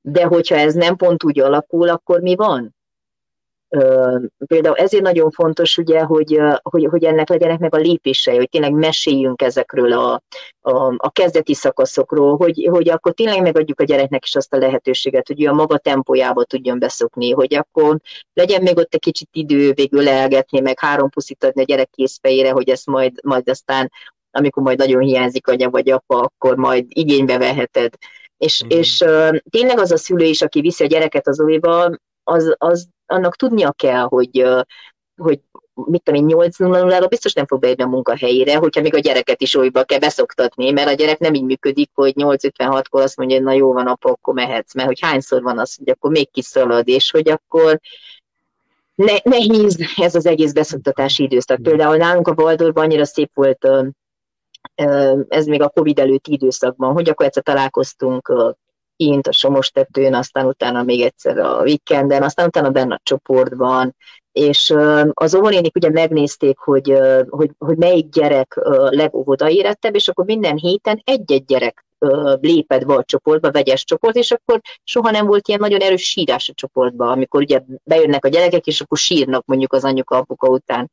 De hogyha ez nem pont úgy alakul, akkor mi van? Például ezért nagyon fontos, ugye, hogy, hogy, hogy ennek legyenek meg a lépései, hogy tényleg meséljünk ezekről a, a, a kezdeti szakaszokról, hogy, hogy akkor tényleg megadjuk a gyereknek is azt a lehetőséget, hogy ő a maga tempójába tudjon beszokni, hogy akkor legyen még ott egy kicsit idő végül leelgetni, meg három puszit adni a gyerek készfejére, hogy ezt majd, majd aztán, amikor majd nagyon hiányzik anya vagy apa, akkor majd igénybe veheted. És, mm. és uh, tényleg az a szülő is, aki viszi a gyereket az óviba, az, az annak tudnia kell, hogy, hogy mit tudom én, 8 0 biztos nem fog beírni a munkahelyére, hogyha még a gyereket is olyba kell beszoktatni, mert a gyerek nem így működik, hogy 8.56-kor azt mondja, hogy na jó van, apa, akkor mehetsz, mert hogy hányszor van az, hogy akkor még kiszalad, és hogy akkor ne, nehéz ez az egész beszoktatási időszak. Például nálunk a Valdorban annyira szép volt, ez még a Covid előtti időszakban, hogy akkor egyszer találkoztunk kint a Somostetőn, aztán utána még egyszer a Weekenden, aztán utána benne a csoportban, és az óvonénik ugye megnézték, hogy, hogy, hogy melyik gyerek legóvodaérettebb, és akkor minden héten egy-egy gyerek lépett be a csoportba, vegyes csoport, és akkor soha nem volt ilyen nagyon erős sírás a csoportba, amikor ugye bejönnek a gyerekek, és akkor sírnak mondjuk az anyuka, apuka után.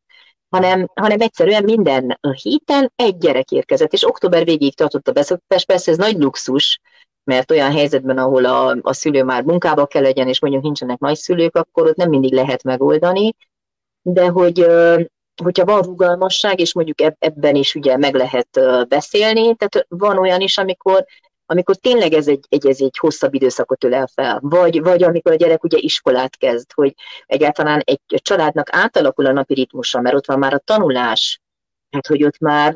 Hanem, hanem egyszerűen minden héten egy gyerek érkezett, és október végéig tartott a beszoktatás, persze ez nagy luxus, mert olyan helyzetben, ahol a, a szülő már munkába kell legyen, és mondjuk nincsenek nagyszülők, akkor ott nem mindig lehet megoldani, de hogy hogyha van rugalmasság, és mondjuk ebben is ugye meg lehet beszélni, tehát van olyan is, amikor amikor tényleg ez egy, egy, ez egy hosszabb időszakot ölel fel, vagy, vagy amikor a gyerek ugye iskolát kezd, hogy egyáltalán egy családnak átalakul a napi ritmusa, mert ott van már a tanulás, hát hogy ott már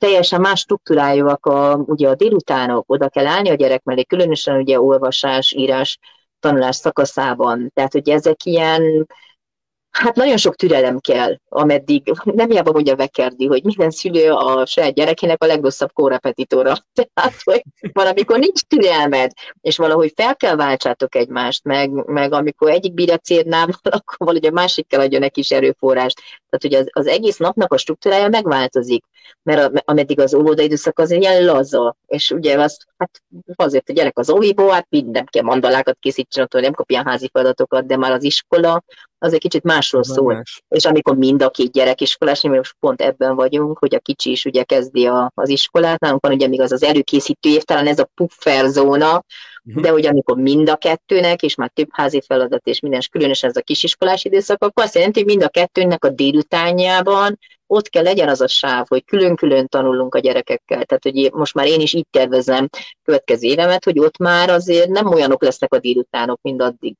teljesen más struktúrájúak a, ugye a délutánok, oda kell állni a gyerek mellé, különösen ugye olvasás, írás, tanulás szakaszában. Tehát, hogy ezek ilyen Hát nagyon sok türelem kell, ameddig, nem hiába mondja Vekerdi, hogy minden szülő a saját gyerekének a legrosszabb kórepetitóra. Tehát, hogy valamikor nincs türelmed, és valahogy fel kell váltsátok egymást, meg, meg amikor egyik bír a cérnával, akkor valahogy a másik kell adja neki is erőforrást. Tehát, hogy az, az egész napnak a struktúrája megváltozik, mert ameddig az óvoda időszak az ilyen laza, és ugye az, hát azért a gyerek az óviból, hát minden kell mandalákat készítsen, attól nem kapja házi feladatokat, de már az iskola, az egy kicsit másról szól. Más. És amikor mind a két gyerek iskolás, mi most pont ebben vagyunk, hogy a kicsi is ugye kezdi a, az iskolát, nálunk van ugye még az az előkészítő év, talán ez a puffer zóna, uh-huh. de hogy amikor mind a kettőnek, és már több házi feladat, és minden, és különösen ez a kisiskolás időszak, akkor azt jelenti, hogy mind a kettőnek a délutánjában ott kell legyen az a sáv, hogy külön-külön tanulunk a gyerekekkel. Tehát, hogy most már én is így tervezem következő évemet, hogy ott már azért nem olyanok lesznek a délutánok, mint addig.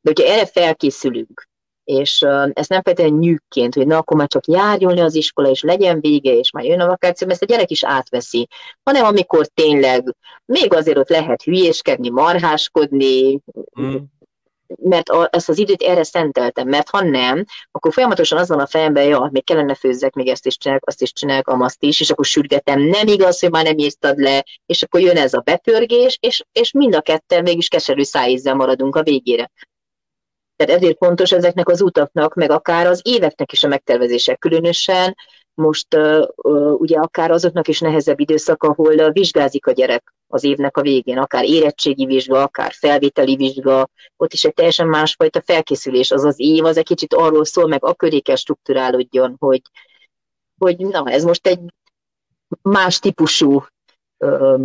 De hogyha erre felkészülünk, és ezt nem feltétlenül nyűkként, hogy na akkor már csak járjon le az iskola, és legyen vége, és már jön a vakáció, mert ezt a gyerek is átveszi, hanem amikor tényleg még azért ott lehet hülyéskedni, marháskodni, mm. Mert a, ezt az időt erre szenteltem, mert ha nem, akkor folyamatosan az van a fejemben, ja, még kellene főzzek, még ezt is csinálok, azt is csinálok, amazt is, és akkor sürgetem, nem igaz, hogy már nem írtad le, és akkor jön ez a bepörgés, és, és mind a ketten mégis keserű szájízzel maradunk a végére. Tehát ezért fontos ezeknek az utaknak, meg akár az éveknek is a megtervezése. Különösen most uh, ugye akár azoknak is nehezebb időszak, ahol uh, vizsgázik a gyerek az évnek a végén, akár érettségi vizsga, akár felvételi vizsga, ott is egy teljesen másfajta felkészülés. Az az év az egy kicsit arról szól, meg a köré kell struktúrálódjon, hogy, hogy na, ez most egy más típusú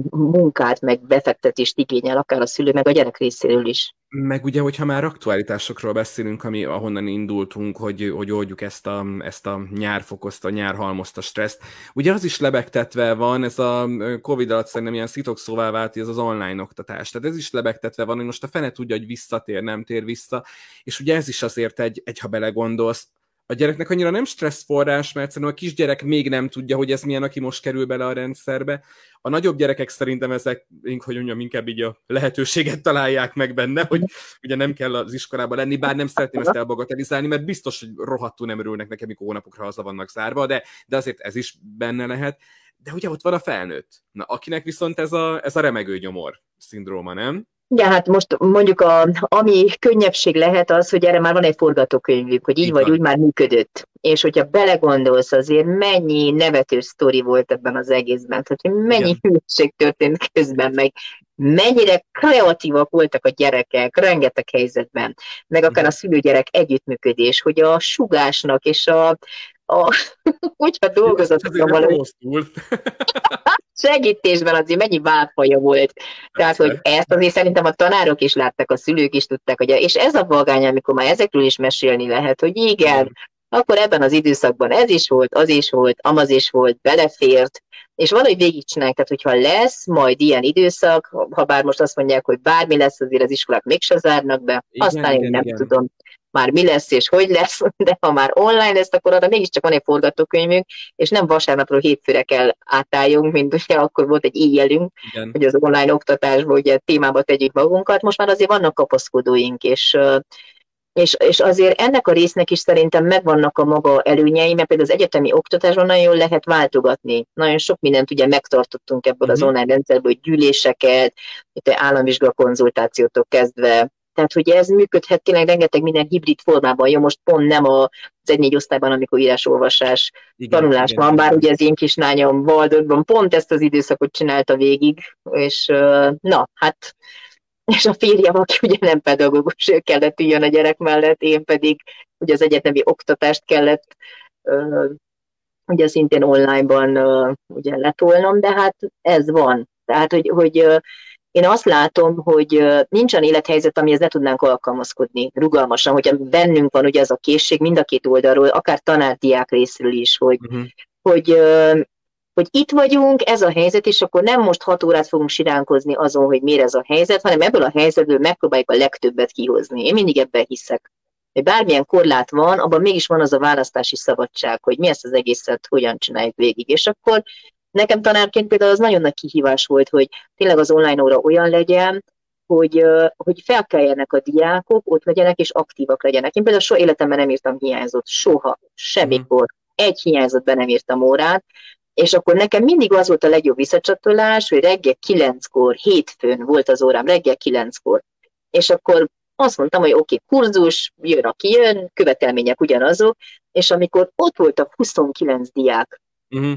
munkát, meg befektetést igényel, akár a szülő, meg a gyerek részéről is. Meg ugye, hogyha már aktualitásokról beszélünk, ami ahonnan indultunk, hogy, hogy oldjuk ezt a, ezt a nyárfokozta, nyárhalmozta stresszt, ugye az is lebegtetve van, ez a Covid alatt szerintem ilyen szitokszóvá vált, ez az online oktatás. Tehát ez is lebegtetve van, hogy most a fene tudja, hogy visszatér, nem tér vissza, és ugye ez is azért egy, egy ha belegondolsz, a gyereknek annyira nem stresszforrás, mert szerintem a kisgyerek még nem tudja, hogy ez milyen, aki most kerül bele a rendszerbe. A nagyobb gyerekek szerintem ezek, hogy mondjam, inkább így a lehetőséget találják meg benne, hogy ugye nem kell az iskolában lenni, bár nem szeretném ezt elbagatelizálni, mert biztos, hogy rohadtul nem örülnek nekem, mikor hónapokra haza vannak zárva, de, de azért ez is benne lehet. De ugye ott van a felnőtt, na, akinek viszont ez a, ez a remegő nyomor szindróma, nem? Ja, hát most mondjuk a, ami könnyebbség lehet az, hogy erre már van egy forgatókönyvük, hogy így, így vagy úgy már működött. És hogyha belegondolsz azért, mennyi nevető sztori volt ebben az egészben, tehát hogy mennyi hülyeség történt közben, meg. Mennyire kreatívak voltak a gyerekek, rengeteg helyzetben, meg akár a szülőgyerek együttműködés, hogy a sugásnak és a, a hogyha dolgozott valami segítésben azért mennyi válfaja volt. Tehát, hogy ezt azért szerintem a tanárok is látták, a szülők is tudták, hogy és ez a vagány, amikor már ezekről is mesélni lehet, hogy igen, akkor ebben az időszakban ez is volt, az is volt, amaz is volt, belefért, és valahogy végigcsinálják, tehát hogyha lesz majd ilyen időszak, ha bár most azt mondják, hogy bármi lesz, azért az iskolák mégsem zárnak be, igen, aztán igen, én nem igen. tudom már mi lesz és hogy lesz, de ha már online lesz, akkor arra mégiscsak van egy forgatókönyvünk, és nem vasárnapról hétfőre kell átálljunk, mint ugye akkor volt egy éjjelünk, Igen. hogy az online oktatásból ugye témába tegyük magunkat, most már azért vannak kapaszkodóink, és és, és azért ennek a résznek is szerintem megvannak a maga előnyei, mert például az egyetemi oktatásban nagyon jól lehet váltogatni. Nagyon sok mindent ugye megtartottunk ebből uh-huh. az mhm. online rendszerből, hogy gyűléseket, államvizsga konzultációtól kezdve tehát, hogy ez működhet tényleg rengeteg minden hibrid formában. Jó, most pont nem az egy-négy osztályban, amikor írás-olvasás igen, tanulás igen, van, bár ugye az én kislányom Valdorban pont ezt az időszakot csinálta végig, és na, hát és a férjem, aki ugye nem pedagógus, kellett üljön a gyerek mellett, én pedig ugye az egyetemi oktatást kellett ugye szintén online-ban ugye letolnom, de hát ez van. Tehát, hogy, hogy én azt látom, hogy nincs olyan élethelyzet, amihez ne tudnánk alkalmazkodni rugalmasan, hogyha bennünk van ugye ez a készség mind a két oldalról, akár tanárdiák részről is, hogy, uh-huh. hogy, hogy itt vagyunk, ez a helyzet, és akkor nem most hat órát fogunk siránkozni azon, hogy miért ez a helyzet, hanem ebből a helyzetből megpróbáljuk a legtöbbet kihozni. Én mindig ebben hiszek. Hogy bármilyen korlát van, abban mégis van az a választási szabadság, hogy mi ezt az egészet hogyan csináljuk végig. És akkor Nekem tanárként például az nagyon nagy kihívás volt, hogy tényleg az online óra olyan legyen, hogy, hogy felkeljenek a diákok, ott legyenek és aktívak legyenek. Én például soha életemben nem írtam hiányzott, soha, semmikor. Egy hiányzott be nem írtam órát, és akkor nekem mindig az volt a legjobb visszacsatolás, hogy reggel kilenckor, hétfőn volt az órám, reggel kilenckor. És akkor azt mondtam, hogy oké, okay, kurzus, jön, aki jön, követelmények ugyanazok, és amikor ott volt a 29 diák, uh-huh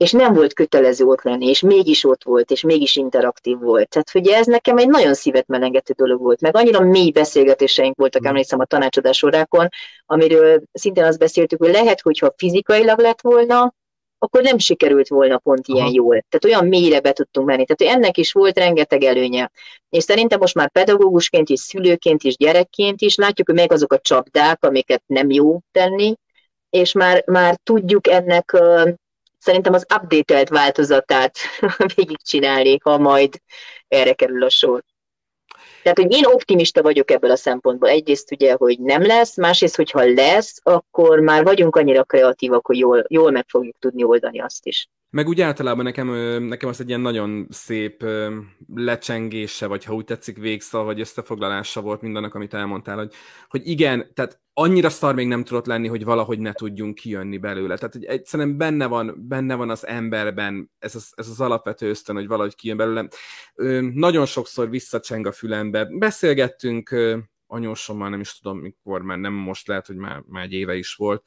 és nem volt kötelező ott lenni, és mégis ott volt, és mégis interaktív volt. Tehát hogy ez nekem egy nagyon szívet melengető dolog volt, meg annyira mély beszélgetéseink voltak, mm. emlékszem a tanácsadás órákon, amiről szintén azt beszéltük, hogy lehet, hogyha fizikailag lett volna, akkor nem sikerült volna pont ilyen Aha. jól. Tehát olyan mélyre be tudtunk menni. Tehát hogy ennek is volt rengeteg előnye. És szerintem most már pedagógusként is, szülőként is, gyerekként is látjuk, hogy meg azok a csapdák, amiket nem jó tenni, és már, már tudjuk ennek szerintem az updatelt változatát végigcsinálni, ha majd erre kerül a sor. Tehát, hogy én optimista vagyok ebből a szempontból. Egyrészt ugye, hogy nem lesz, másrészt, hogyha lesz, akkor már vagyunk annyira kreatívak, hogy jól, jól meg fogjuk tudni oldani azt is. Meg úgy általában nekem, nekem az egy ilyen nagyon szép lecsengése, vagy ha úgy tetszik végszal, vagy összefoglalása volt mindannak, amit elmondtál, hogy, hogy igen, tehát annyira szar még nem tudott lenni, hogy valahogy ne tudjunk kijönni belőle. Tehát hogy egyszerűen benne van, benne van az emberben ez az, ez az alapvető ösztön, hogy valahogy kijön belőle. Nagyon sokszor visszacseng a fülembe. Beszélgettünk anyósommal, nem is tudom mikor, mert nem most lehet, hogy már, már egy éve is volt,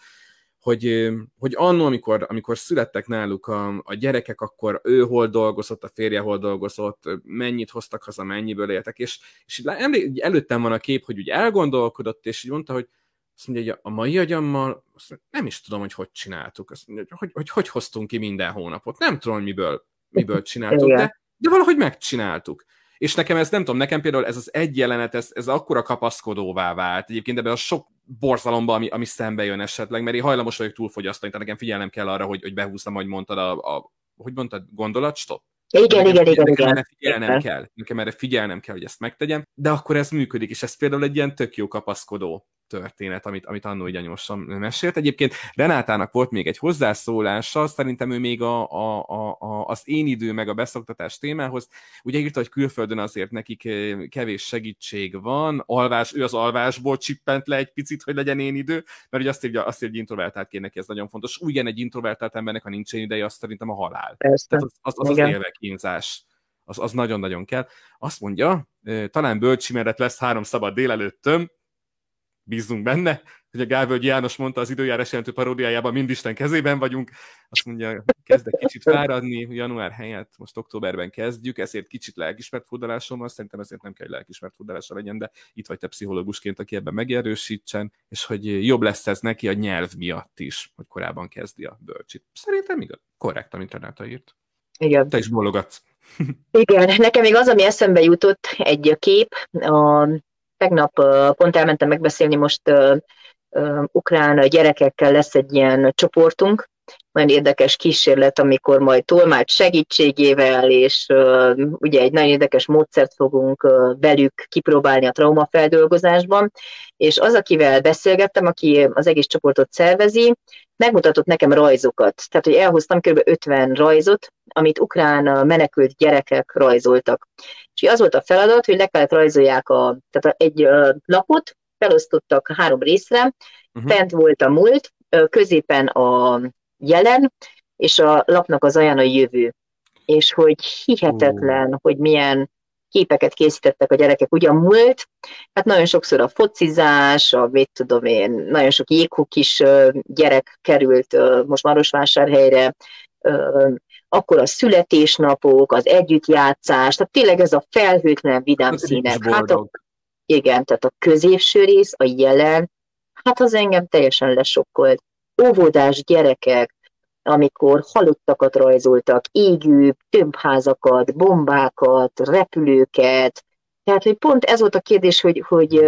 hogy, hogy annól, amikor, amikor születtek náluk a, a gyerekek, akkor ő hol dolgozott, a férje hol dolgozott, mennyit hoztak haza, mennyiből éltek, és, és emlé, előttem van a kép, hogy úgy elgondolkodott, és így mondta, hogy azt mondja, hogy a mai agyammal azt mondja, nem is tudom, hogy hogy csináltuk, azt mondja, hogy, hogy hogy hoztunk ki minden hónapot, nem tudom, hogy miből, miből csináltuk, de, de valahogy megcsináltuk. És nekem ez, nem tudom, nekem például ez az egy jelenet, ez, ez akkora kapaszkodóvá vált. Egyébként ebben a sok borzalomba, ami, ami szembe jön esetleg, mert én hajlamos vagyok túlfogyasztani, tehát nekem figyelnem kell arra, hogy, hogy behúztam, hogy mondtad a, a hogy mondtad, gondolatstop? Igen, igen, igen, igen. Erre figyelnem igen. kell, nekem erre figyelnem kell, hogy ezt megtegyem, de akkor ez működik, és ez például egy ilyen tök jó kapaszkodó történet, amit, amit annó így anyósom mesélt. Egyébként Renátának volt még egy hozzászólása, szerintem ő még a, a, a, a, az én idő meg a beszoktatás témához. Ugye írta, hogy külföldön azért nekik kevés segítség van, alvás, ő az alvásból csippent le egy picit, hogy legyen én idő, mert ugye azt írja, azt írja, hogy introvertált kéne neki, ez nagyon fontos. Igen, egy introvertált embernek, ha nincs ideje, azt szerintem a halál. Persze. Tehát az az, az, az, az élvekínzás az, az nagyon-nagyon kell. Azt mondja, talán bölcsimeret lesz három szabad délelőttöm, bízunk benne, hogy a Gávölgy János mondta az időjárás jelentő paródiájában, mind Isten kezében vagyunk, azt mondja, kezdek kicsit fáradni, január helyett most októberben kezdjük, ezért kicsit lelkismert van, szerintem ezért nem kell, hogy lelkismert furdalása legyen, de itt vagy te pszichológusként, aki ebben megerősítsen, és hogy jobb lesz ez neki a nyelv miatt is, hogy korábban kezdi a bölcsit. Szerintem igaz, korrekt, amit Renáta írt. Igen. Te is bólogatsz. Igen, nekem még az, ami eszembe jutott, egy kép. A, tegnap pont elmentem megbeszélni most ukrán gyerekekkel lesz egy ilyen csoportunk, nagyon érdekes kísérlet, amikor majd tolmács segítségével, és uh, ugye egy nagyon érdekes módszert fogunk uh, velük kipróbálni a traumafeldolgozásban, és az, akivel beszélgettem, aki az egész csoportot szervezi, megmutatott nekem rajzokat. Tehát, hogy elhoztam kb. 50 rajzot, amit ukrán menekült gyerekek rajzoltak. És az volt a feladat, hogy le kellett rajzolják a, tehát egy lapot, felosztottak három részre, uh-huh. fent volt a múlt, középen a jelen, és a lapnak az olyan a jövő. És hogy hihetetlen, uh. hogy milyen képeket készítettek a gyerekek. Ugye a múlt, hát nagyon sokszor a focizás, a mit tudom én, nagyon sok is gyerek került most Marosvásárhelyre, akkor a születésnapok, az együttjátszás, tehát tényleg ez a felhőtlen vidám színek. Hát a, igen, tehát a középső rész, a jelen, hát az engem teljesen lesokkolt. Óvodás gyerekek, amikor halottakat rajzoltak, égő tömbházakat, bombákat, repülőket. Tehát, hogy pont ez volt a kérdés, hogy, hogy,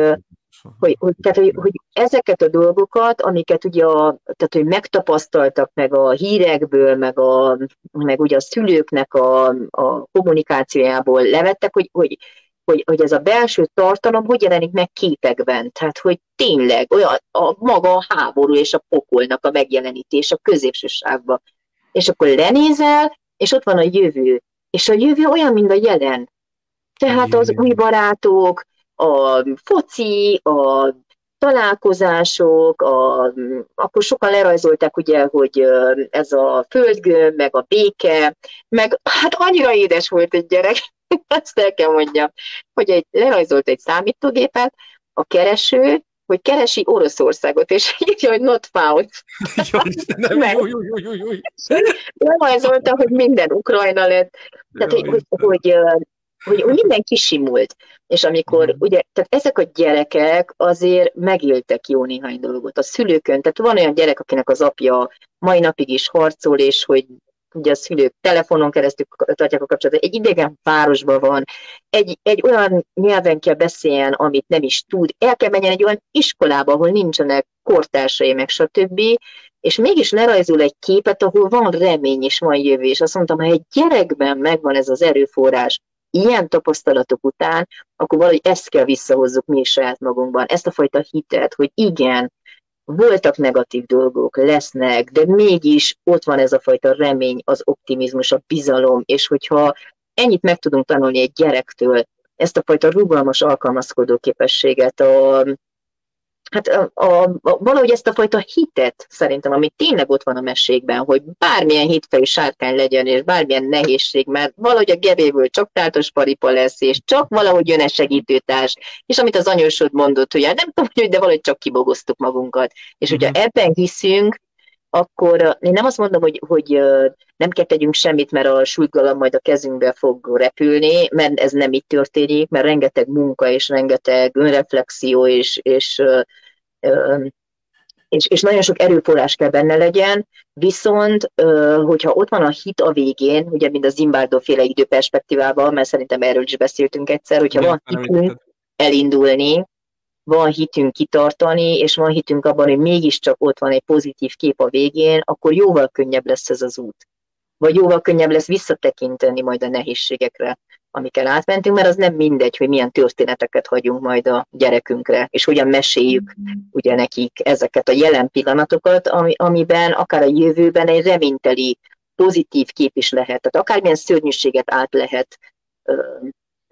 hogy, hogy, tehát, hogy, hogy ezeket a dolgokat, amiket ugye a, tehát, hogy megtapasztaltak meg a hírekből, meg, a, meg ugye a szülőknek a, a kommunikációjából levettek, hogy, hogy hogy, hogy ez a belső tartalom hogy jelenik meg képekben. Tehát, hogy tényleg olyan a maga a háború és a pokolnak a megjelenítés a középső sávba. És akkor lenézel, és ott van a jövő. És a jövő olyan, mint a jelen. Tehát az új barátok, a foci, a találkozások, a, akkor sokan lerajzolták ugye, hogy ez a földgömb, meg a béke, meg hát annyira édes volt egy gyerek, ezt el kell mondjam, hogy egy, lerajzolt egy számítógépet, a kereső, hogy keresi Oroszországot, és írja, hogy not found. Jó, jó, jó, jó, jó, jó. Lerajzolta, hogy minden Ukrajna lett. Tehát, hogy, hogy, hogy, hogy, hogy minden kisimult. És amikor, mm. ugye, tehát ezek a gyerekek azért megéltek jó néhány dolgot. A szülőkön, tehát van olyan gyerek, akinek az apja mai napig is harcol, és hogy ugye a szülők telefonon keresztül tartják a kapcsolatot, egy idegen városban van, egy, egy olyan nyelven kell beszéljen, amit nem is tud, el kell menjen egy olyan iskolába, ahol nincsenek kortársai, meg stb., és mégis lerajzol egy képet, ahol van remény és van jövő, és azt mondtam, ha egy gyerekben megvan ez az erőforrás, ilyen tapasztalatok után, akkor valahogy ezt kell visszahozzuk mi is saját magunkban, ezt a fajta hitet, hogy igen, voltak negatív dolgok, lesznek, de mégis ott van ez a fajta remény, az optimizmus, a bizalom, és hogyha ennyit meg tudunk tanulni egy gyerektől, ezt a fajta rugalmas alkalmazkodó képességet, a, hát a, a, a, valahogy ezt a fajta hitet szerintem, ami tényleg ott van a mesékben, hogy bármilyen hitfejű sárkány legyen, és bármilyen nehézség, mert valahogy a gebéből csak táltos paripa lesz, és csak valahogy jön-e segítőtárs, és amit az anyósod mondott, hogy hát nem tudom, hogy de valahogy csak kibogoztuk magunkat. És hogyha uh-huh. ebben hiszünk, akkor én nem azt mondom, hogy, hogy nem kell tegyünk semmit, mert a súlygalam majd a kezünkbe fog repülni, mert ez nem így történik, mert rengeteg munka és rengeteg önreflexió és, és, és, és nagyon sok erőforrás kell benne legyen, viszont hogyha ott van a hit a végén, ugye mind a Zimbardo féle időperspektívában, mert szerintem erről is beszéltünk egyszer, hogyha van hitünk elindulni, van hitünk kitartani, és van hitünk abban, hogy mégiscsak ott van egy pozitív kép a végén, akkor jóval könnyebb lesz ez az út. Vagy jóval könnyebb lesz visszatekinteni majd a nehézségekre, amiken átmentünk, mert az nem mindegy, hogy milyen történeteket hagyunk majd a gyerekünkre, és hogyan meséljük ugye nekik ezeket a jelen pillanatokat, ami, amiben akár a jövőben egy reményteli, pozitív kép is lehet. Tehát akármilyen szörnyűséget át lehet,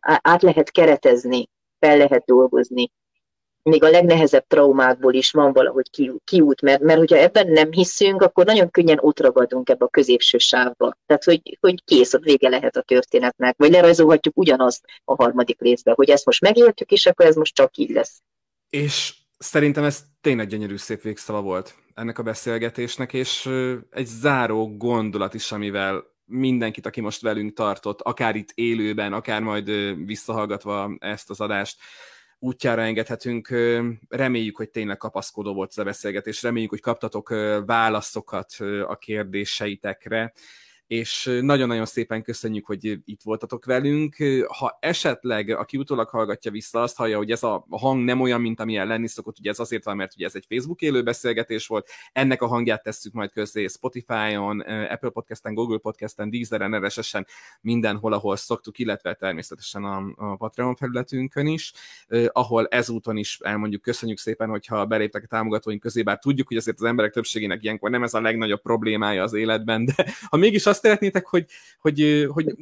át lehet keretezni, fel lehet dolgozni, még a legnehezebb traumákból is van valahogy kiút, mert, mert hogyha ebben nem hiszünk, akkor nagyon könnyen ott ragadunk ebbe a középső sávba. Tehát, hogy, hogy kész, vége lehet a történetnek, vagy lerajzolhatjuk ugyanazt a harmadik részbe, hogy ezt most megéltük, és akkor ez most csak így lesz. És szerintem ez tényleg gyönyörű szép végszava volt ennek a beszélgetésnek, és egy záró gondolat is, amivel mindenkit, aki most velünk tartott, akár itt élőben, akár majd visszahallgatva ezt az adást, útjára engedhetünk. Reméljük, hogy tényleg kapaszkodó volt ez a beszélgetés, reméljük, hogy kaptatok válaszokat a kérdéseitekre és nagyon-nagyon szépen köszönjük, hogy itt voltatok velünk. Ha esetleg, aki utólag hallgatja vissza, azt hallja, hogy ez a hang nem olyan, mint amilyen lenni szokott, ugye ez azért van, mert ugye ez egy Facebook élő beszélgetés volt, ennek a hangját tesszük majd közé Spotify-on, Apple Podcast-en, Google Podcast-en, Deezeren, RSS-en, mindenhol, ahol szoktuk, illetve természetesen a, a Patreon felületünkön is, ahol ezúton is elmondjuk, köszönjük szépen, hogyha beléptek a támogatóink közé, bár tudjuk, hogy azért az emberek többségének ilyenkor nem ez a legnagyobb problémája az életben, de ha mégis azt szeretnétek, hogy, hogy, hogy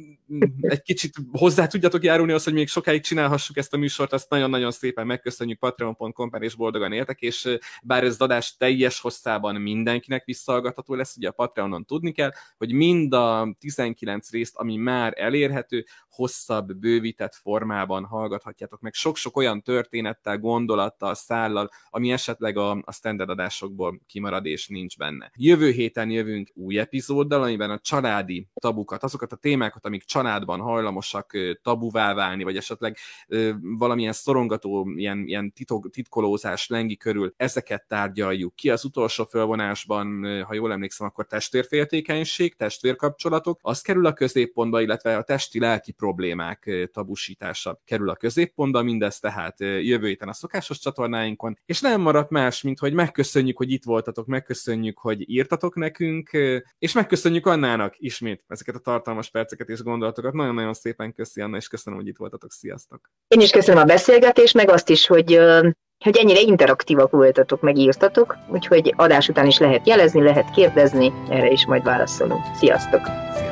egy kicsit hozzá tudjatok járulni az, hogy még sokáig csinálhassuk ezt a műsort, azt nagyon-nagyon szépen megköszönjük patreon.com per és boldogan éltek, és bár ez adás teljes hosszában mindenkinek visszahallgatható lesz, ugye a Patreonon tudni kell, hogy mind a 19 részt, ami már elérhető, hosszabb, bővített formában hallgathatjátok meg sok-sok olyan történettel, gondolattal, szállal, ami esetleg a, a standard adásokból kimarad és nincs benne. Jövő héten jövünk új epizóddal, amiben a családi tabukat, azokat a témákat, amik családban hajlamosak tabuvá válni, vagy esetleg valamilyen szorongató, ilyen, ilyen titok, titkolózás lengi körül, ezeket tárgyaljuk ki. Az utolsó fölvonásban, ha jól emlékszem, akkor testvérféltékenység, testvérkapcsolatok, az kerül a középpontba, illetve a testi-lelki problémák tabusítása kerül a középpontba, mindez tehát jövő héten a szokásos csatornáinkon, és nem maradt más, mint hogy megköszönjük, hogy itt voltatok, megköszönjük, hogy írtatok nekünk, és megköszönjük Annának ismét ezeket a tartalmas perceket és gondolatokat. Nagyon-nagyon szépen köszi Anna, és köszönöm, hogy itt voltatok. Sziasztok! Én is köszönöm a beszélgetést, meg azt is, hogy hogy ennyire interaktívak voltatok, megírtatok, úgyhogy adás után is lehet jelezni, lehet kérdezni, erre is majd válaszolunk. Sziasztok! Sziasztok.